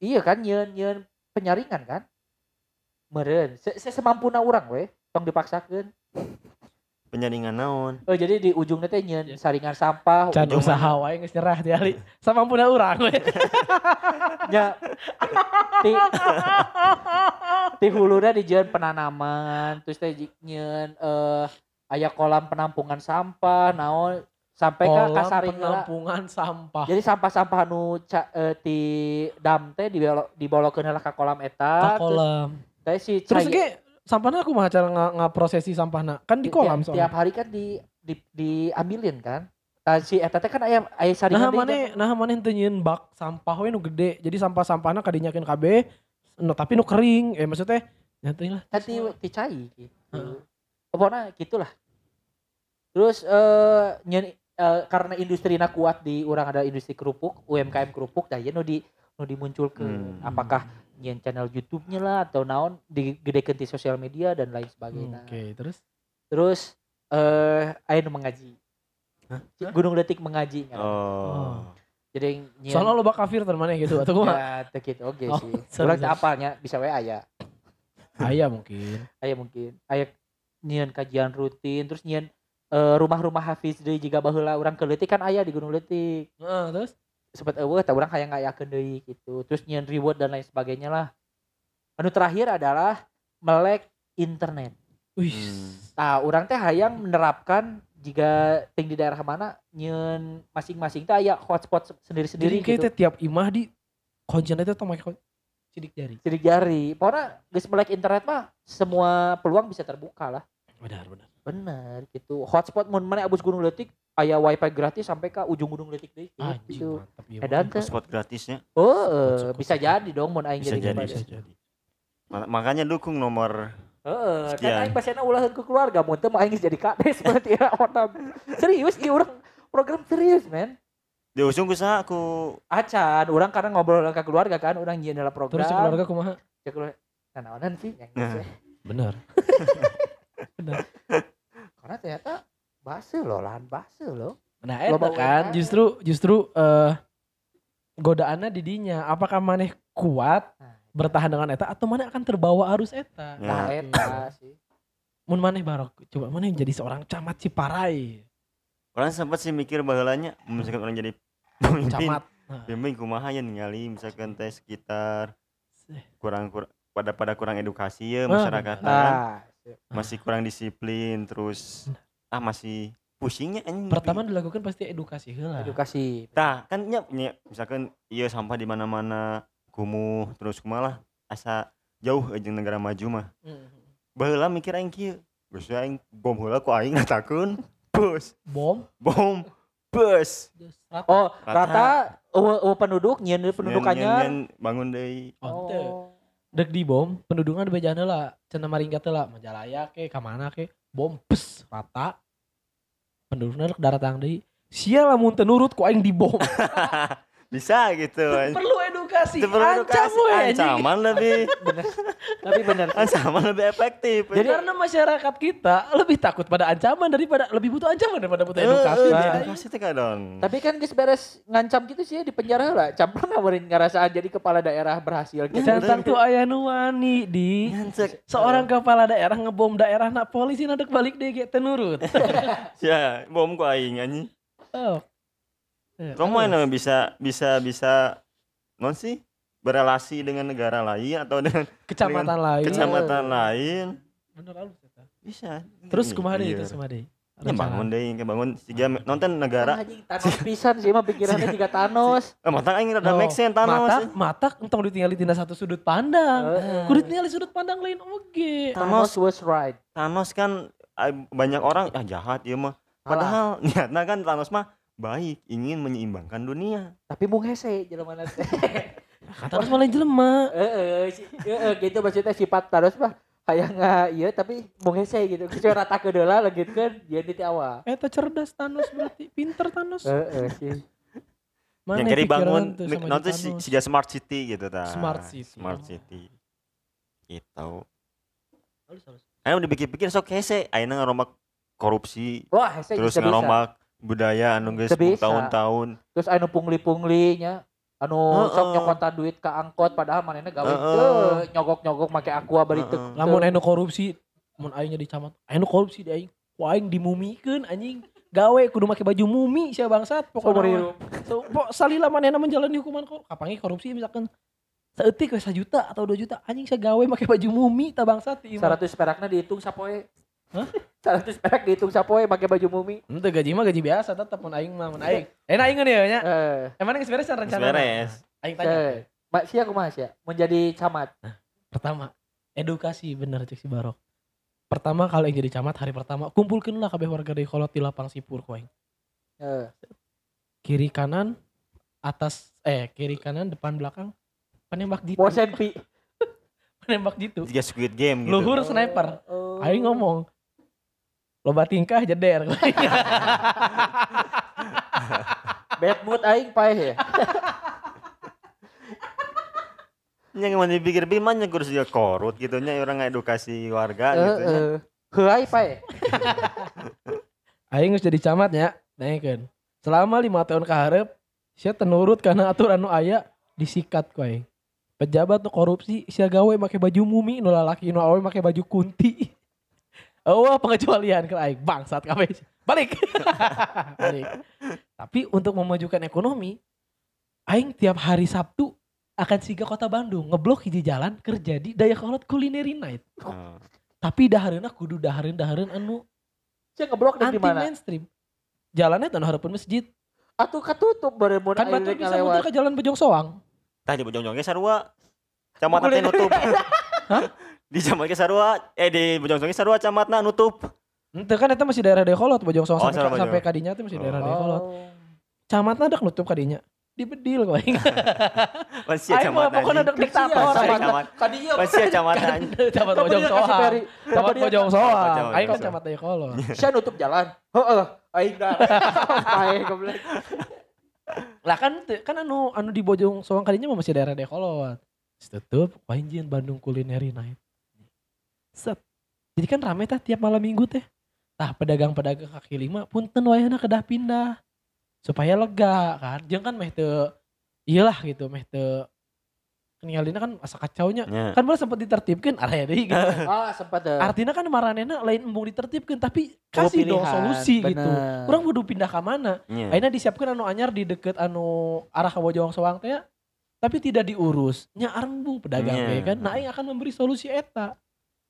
iya kan nyen nyen penyaringan kan. Meren, se se- semampuna orang we, tong dipaksakeun. Penyaringan naon. Oh, jadi di ujung teh nyen saringan sampah. Can usaha wae geus nyerah ti ali. Samampuna urang we. nya *laughs* ti ti huluna dijieun penanaman, terus teh nyen eh aya kolam penampungan sampah, naon sampai ke heula. penampungan sampah. Jadi sampah-sampah nu ca, eh, ti dam teh dibolo dibolokeun heula ka kolam Ka eta. terus kolam. teh si Terus cai- ge sampahna aku mah cara nga, ngaprosesi sampahna. Kan di kolam tiap, soalnya. tiap hari kan di, di diambilin kan. Nah, si eta teh kan aya aya Nah saringan deui mana nah mana henteu nyieun bak sampah we nu gede. Jadi sampah-sampahna kadinyakeun kabeh. No, tapi nu kering. Eh maksudnya ya teuing lah. kan ti, ti cai gitu. Heeh. Pokoknya gitulah. Terus eh nyen eh, karena industri kuat di orang ada industri kerupuk, UMKM kerupuk, dah ya nu di nu dimunculkeun. Hmm. Apakah nyen channel YouTube-nya lah atau naon digedekeun di sosial media dan lain sebagainya. Oke, terus Terus eh aya nu mengaji. Hah? Gunung Letik mengaji kan. Oh. Jadi nyen soalnya lo kafir teman mana gitu atau kumaha? Ya, teu kitu oge Oh, sih. sorry, Urang teh sorry. apalnya bisa we aya. Aya mungkin. Aya mungkin. Aya nyian kajian rutin terus nyian eh, rumah-rumah hafiz deui jiga baheula urang ke leutik kan aya di Gunung Leutik. Heeh, terus Sempat eueuh tah urang hayang ngayakeun deui gitu. Terus nyian reward dan lain sebagainya lah. anu terakhir adalah melek internet Wih. Hmm. Nah, orang teh hayang menerapkan jika ting di daerah mana nyen masing-masing teh aya hotspot se- Jadi sendiri-sendiri kayak gitu. teh tiap imah di kuncian itu tuh pakai sidik jari. Sidik jari. Pokoknya geus melek internet mah semua peluang bisa terbuka lah. Benar, benar. Bener gitu. Hotspot mun mana abus Gunung Letik aya wifi gratis sampai ke ujung Gunung Letik deh. Anjing, Gitu. mantap ya. Edan teh. spot gratisnya Oh, eh, Hotspot, bisa hotspot. jadi dong mun aing Bisa jadi. Bisa jadi. Ma- makanya dukung nomor Heeh, kan Sekian. aing pasena ulah ke keluarga mun teu mah aing geus jadi kades berarti ya orang. Serius ieu urang program serius men. diusung ku saha ku Acan, orang karena ngobrol ke keluarga kan, orang nyian dalam program. Terus keluarga kumaha? Cek keluarga. Nah, naonan sih yang Nah. gitu. Benar. *laughs* *laughs* Karena ternyata base loh, lahan base loh. Nah, eta kan UMKM. justru justru eh godaannya didinya. Apakah maneh kuat Nah, bertahan dengan eta atau maneh akan terbawa arus eta? Ya. nah eta sih. Mun maneh barok coba maneh jadi seorang camat Ciparai. orang sempat sih mikir baheulanya misalkan orang jadi pemimpin Camat. Nah, pemimpin kumaha ya ningali misalkan teh sekitar kurang kur pada pada kurang edukasi ya Ah, masyarakat Nah, masih kurang disiplin terus ah masih pusingnya anjing pertama dilakukan pasti edukasi heula. edukasi. Tah, kan nya, nya misalkan iya sampah di mana-mana kumuh terus kumalah asa jauh aja negara maju mah. Hmm. Baheula mikir aing kieu. Geus we aing bom heula ku aing ngatakeun bus, *laughs* Bom. bom, bus. Oh, Rata. rata eueuh eueuh penduduk nyian penduduk Nyen- nyen- anyar. bangun deui. Teu. Oh. Dek di bom, pendudukan di bejana lah. Cenah maringkat lah, Majalaya ke, kamana ke, bom, pes, rata. Penduduknya rek daratang deui. Sia lamun teu nurut ku aing di bom. *laughs* Bisa gitu. Perlu edukasi. Itu perlu Ancam edukasi. Ancaman lebih Tapi bener sih. ancaman lebih efektif. Jadi karena masyarakat kita lebih takut pada ancaman daripada lebih butuh ancaman daripada butuh Eh, edukasi. eh, Nah, edukasi teh kadon. Tapi kan geus beres ngancam gitu sih di penjara lah. Campur ngamurin ngerasaan jadi kepala daerah berhasil gitu. Centang tuh aya nu wani di seorang kepala daerah ngebom daerah nak polisi nadek balik deh ge teu nurut. *laughs* Ya, bom ku aing anjing. Oh. Kamu yang bisa bisa bisa non sih berelasi dengan negara lain atau dengan kecamatan lain. kecamatan lain Bener halus eta. bisa. Terus Iya, iya. terus kumaha deui? Ya bangun deh, kayak bangun siga nonton Kan negara. Thanos pisan sih mah pikirannya juga Thanos. Eh, mata aing rada Oh, make sense Thanos. Mata, mata entong ditinggali tina satu sudut pandang. Heeh. Kudu ditinggali sudut pandang lain oge. Thanos was right. Thanos kan eh, banyak orang ah jahat ya mah. Padahal *laughs* niatnya kan Thanos mah baik, ingin menyeimbangkan dunia. Tapi mung hese jelema teh. *laughs* Kata harus malah jelema. Heeh, si- heeh gitu maksudnya sifat Thanos mah kayak nggak iya tapi mung hese gitu. Kecuali rata ke deula legitkeun dia di awal. Eta cerdas Thanos berarti, pinter Thanos. Heeh sih. Mana yang kiri pikiran bangun Thanos? si, siga smart city gitu ta. Smart city. Smart city. Gitu. Ayo dipikir-pikir sok hese, ayeuna ngarombak korupsi, Wah hese terus ngarombak budaya anu geus tahun-tahun. Terus anu pungli-pungli nya anu Heeh. sok nyokotan duit ke angkot padahal manehna gawe Heeh. teu nyogok-nyogok make aqua bari teu. Heeh. Lamun anu korupsi, mun aing jadi camat, anu korupsi di aing. Ku aing dimumikeun anjing. Gawe kudu make baju mumi sia bangsat pokoknya. hidup. So, po, salila manehna menjalani hukuman kok. Kapangi korupsi misalkan seetik we 1 juta atau 2 juta anjing saya gawe make baju mumi ta bangsat di imah. 100 perakna dihitung sapoe. Hah? 100 perak dihitung sapoe pakai baju mumi. Henteu gaji mah gaji biasa tetep mun aing mah mun aing. Eh aing nya nya. Eh, Emang geus beres Geus rencana? beres. Aing tanya. eh. Mak sia kumaha sia? Menjadi camat. Pertama, edukasi bener cek si Barok. Pertama kalau yang jadi camat hari pertama kumpulkeunlah kabeh warga deui kolot di lapang sipur ku aing. Eh, Kiri kanan atas eh kiri kanan depan belakang penembak jitu. Motion pi. *laughs* Penembak jitu. Siga Squid Game gitu. Luhur sniper. Oh. Aing ngomong loba tingkah jeder *laughs* Bad mood aing paeh ya. *laughs* Nya mau dipikir bi mah nya kurus dia korut gitu nya orang ngedukasi warga gitu nya. Heeh. Heuai paeh. *laughs* aing geus jadi camat nya naikeun selama lima tahun ke hareup sia teu nurut karena aturan nu aya disikat ku aing pejabat nu korupsi sia gawe make baju mumi nu lalaki nu awe make baju kunti Oh, pengecualian ke aing bangsat kabeh. Balik. *laughs* Balik. Tapi untuk memajukan ekonomi, aing tiap hari Sabtu akan siga kota Bandung ngeblok hiji jalan kerja di daya kolot culinary night. Oh. Tapi dahareuna kudu dahareun dahareun anu Cek ngeblok di anti mana? mainstream. Jalannya tanah harapan masjid. Atuh katutup bare mun Kan batu bisa muter ke jalan Bojong Soang. Tah di Bojong-Jongnya sarua. Camatna teh nutup. *laughs* Di Camat ge sarua, eh di Bojong-Jongnya sarua camatna nutup. Ente kan itu masih daerah Dekolot Bojong Soang Oh, sampai, sarua sampai kadinya itu masih daerah Oh. Dekolot. Camatna ada nutup kadinya. Dibedil kok aing. *laughs* *laughs* Masih Aing mah camat pokoknya ada diktator. Masih aing. camat. Kadinya Masih camat. Camat Kamu Bojong. Camat Bojong Oh, Aing kan camat Dekolot. *laughs* Saya nutup jalan. Heeh. Aing dah. Pae goblok. Lah kan kan anu anu di Bojong Soang kadinya mah masih daerah Dekolot. Tutup, wainjin Bandung Culinary Night. Set. Jadi kan rame tah tiap malam minggu teh. Tah pedagang-pedagang kaki lima punten wayahna kedah pindah. Supaya lega kan. Jeung kan meh teu iyalah gitu meh teu Keningalina kan asa kacaunya. Nya. Kan boleh sempat ditertibkan arah deui gitu. *laughs* Ah, sempat deh. Artinya kan maranena lain embung ditertibkan tapi kasih dong solusi gitu. Orang kudu pindah ke mana? Nya. Akhirnya disiapkan anu anyar di deket anu arah ke Bojong Soang teh tapi tidak diurus. Nya arembung pedagang Nya. we kan. Nah aing akan memberi solusi eta.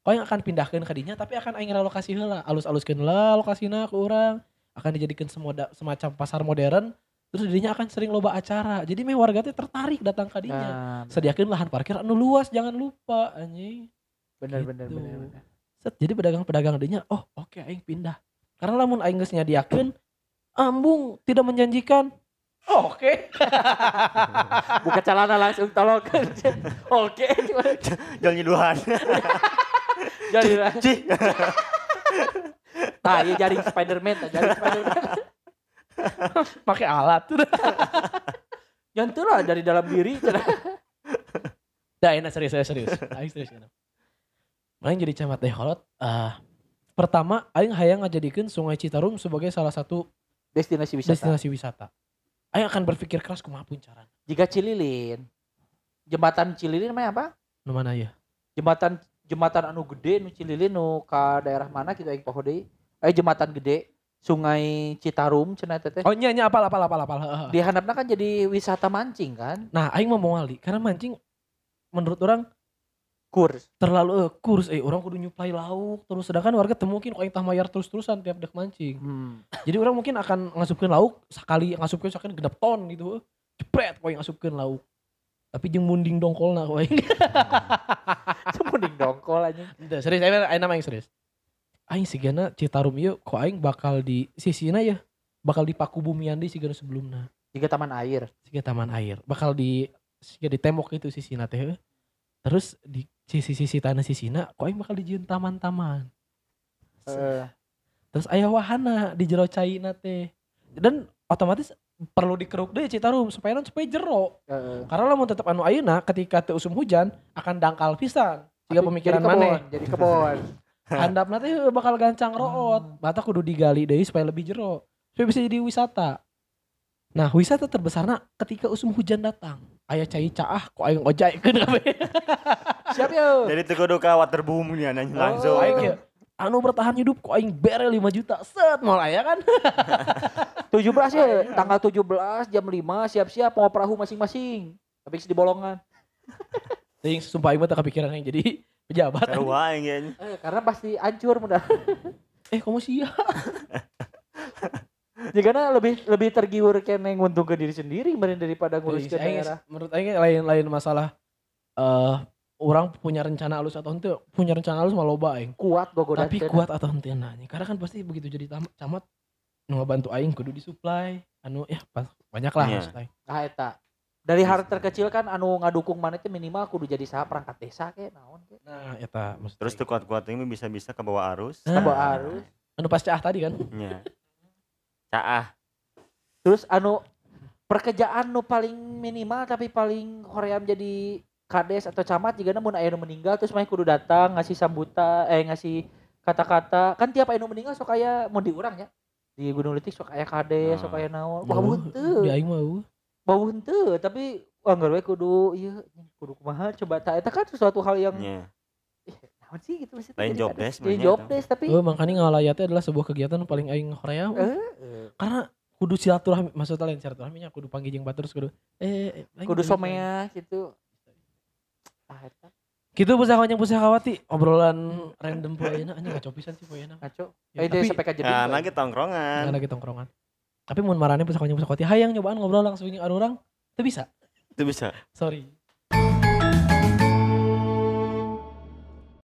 Oh yang akan pindahkan ke dinya tapi akan aing relokasi heula. Alus-aluskeun heula lokasina ke urang. Akan dijadikan semoda, semacam pasar modern. Terus dinya akan sering loba acara. Jadi meh warga teh tertarik datang ke dinya. Nah, Sediakan lahan parkir anu luas jangan lupa anjing. bener bener Gitu. bener. bener. Set, jadi pedagang-pedagang dinya, oh oke aing pindah. Karena lamun aing geus nyadiakeun ambung tidak menjanjikan. Oh, oke. *laughs* Buka celana langsung tolong. *laughs* *laughs* Oke. Jangan nyiduhan. Jadi Cih. Nah, iya jaring Spiderman, jaring Spiderman. Pakai alat. Nyantu lah dari dalam diri. Dah enak serius serius serius. Aing serius. Aing jadi camat Deholot. ah pertama aing hayang ngajadikeun Sungai Citarum sebagai salah satu Destinasi wisata. destinasi wisata. Aing akan berpikir keras kumaha pun carana. Jika Cililin, jembatan Cililin namanya apa? Nu mana ya? Jembatan jembatan anu gede nu Cililin nu ka daerah mana gitu aing poho deui. Eh jembatan gede Sungai Citarum cenah teh. Oh nya nya apal apal apal apal. Heeh. Di handapna kan jadi wisata mancing kan? Nah, aing mau wali karena mancing menurut orang Kurs. terlalu eh, kurs eh orang kudu nyuplai lauk terus sedangkan warga teu mungkin aing tah mayar terus-terusan tiap dek mancing. Hmm. Jadi orang mungkin akan ngasupkeun lauk sekali ngasupkeun sekali genep ton gitu. Jepret kok aing ngasupkeun lauk. Tapi jeung munding dongkolna kok aing. *laughs* *laughs* Mending dongkol anjing. Teu, serius aing aing nama aing serius. Aing sigana Citarum ieu kok aing bakal di sisina ya bakal dipaku bumian di sigana sebelumna. Jika taman air. Siga taman air. Bakal di siga di tembok itu sisina teh. Terus di sisi-sisi tanah sisina kok aing bakal dijieun taman-taman. Eh, Terus ayah wahana di jero caina teh. Dan otomatis perlu dikeruk deh Citarum supaya non supaya jero. eh. Karena lamun tetap anu ayeuna ketika teu usum hujan akan dangkal pisan. Jika Tapi pemikiran jadi kebon, *laughs* maneh. Jadi kebon. Handapna teh bakal gancang root. Mata kudu digali deui supaya lebih jero. Supaya bisa jadi wisata. Nah, wisata terbesarna ketika usum hujan datang. Aya cai caah kok aing ojaikeun *laughs* kabeh. Siap yo. Jadi teu kudu ka waterboom nya nanya langsung. Oh, anu bertahan hidup kok aing bere 5 juta. Set moal aya kan. *laughs* 17 ya, tanggal 17 jam 5 siap-siap mau perahu masing-masing. Tapi di bolongan. Teuing sumpah aing mah teu kepikiran *laughs* aing jadi pejabat. Sarua aing ge. Eh, karena pasti hancur mudah. *laughs* Eh, kamu sia. *laughs* Jika lebih lebih tergiur kene nguntungkan diri sendiri mending daripada ngurus ke Aing- daerah. menurut aing lain-lain masalah eh orang punya rencana halus atau ente punya rencana halus mah loba aing Kuat gogodan tapi teh. kuat atau ente nanya karena kan pasti begitu jadi tamat camat nu bantu aing kudu disuplai anu ya pas banyak lah Iya. maksud aing Nah, eta. Dari hal terkecil kan anu ngadukung mana teh minimal kudu jadi saha perangkat desa ke naon ke. nah eta maksud Terus tuh kuat-kuat ini bisa-bisa ke bawah arus. Nah. Ke bawah arus. anu pas caah tadi kan Nya. Caah. Terus anu pekerjaan nu paling minimal tapi paling hoream jadi kades atau camat jika namun aya nu meninggal terus main kudu datang ngasih sambutan eh ngasih kata-kata kan tiap aya nu meninggal sok aya mau diurang ya di Gunung Letik sok aya kades sok aya naon wah Bau, henteu di aing mah uh. Bau henteu tapi anggar we kudu ieu kudu kumaha coba ta eta kan sesuatu hal yang Nya. naon sih gitu maksudnya Lain job desk mah job desk tapi Oh, makanya ngalayatnya adalah sebuah kegiatan paling aing hoream. Eh, karena kudu silaturahmi maksudnya lain silaturahminya kudu panggil jeung batur terus kudu eh, eh aing kudu kudu- somea gitu. Ah eta Gitu pusakanya pusakawati obrolan random poe ayeuna anjing ngaco pisan sih poe ayeuna. ngaco. Ya, eh dia tapi- sampai ka jadi Nah, lagi tongkrongan. Nggak lagi tongkrongan. Tapi mun marane pusakanya pusakawati hayang nyobaan ngobrol langsung jeung anu orang teu bisa. Itu bisa. Sorry.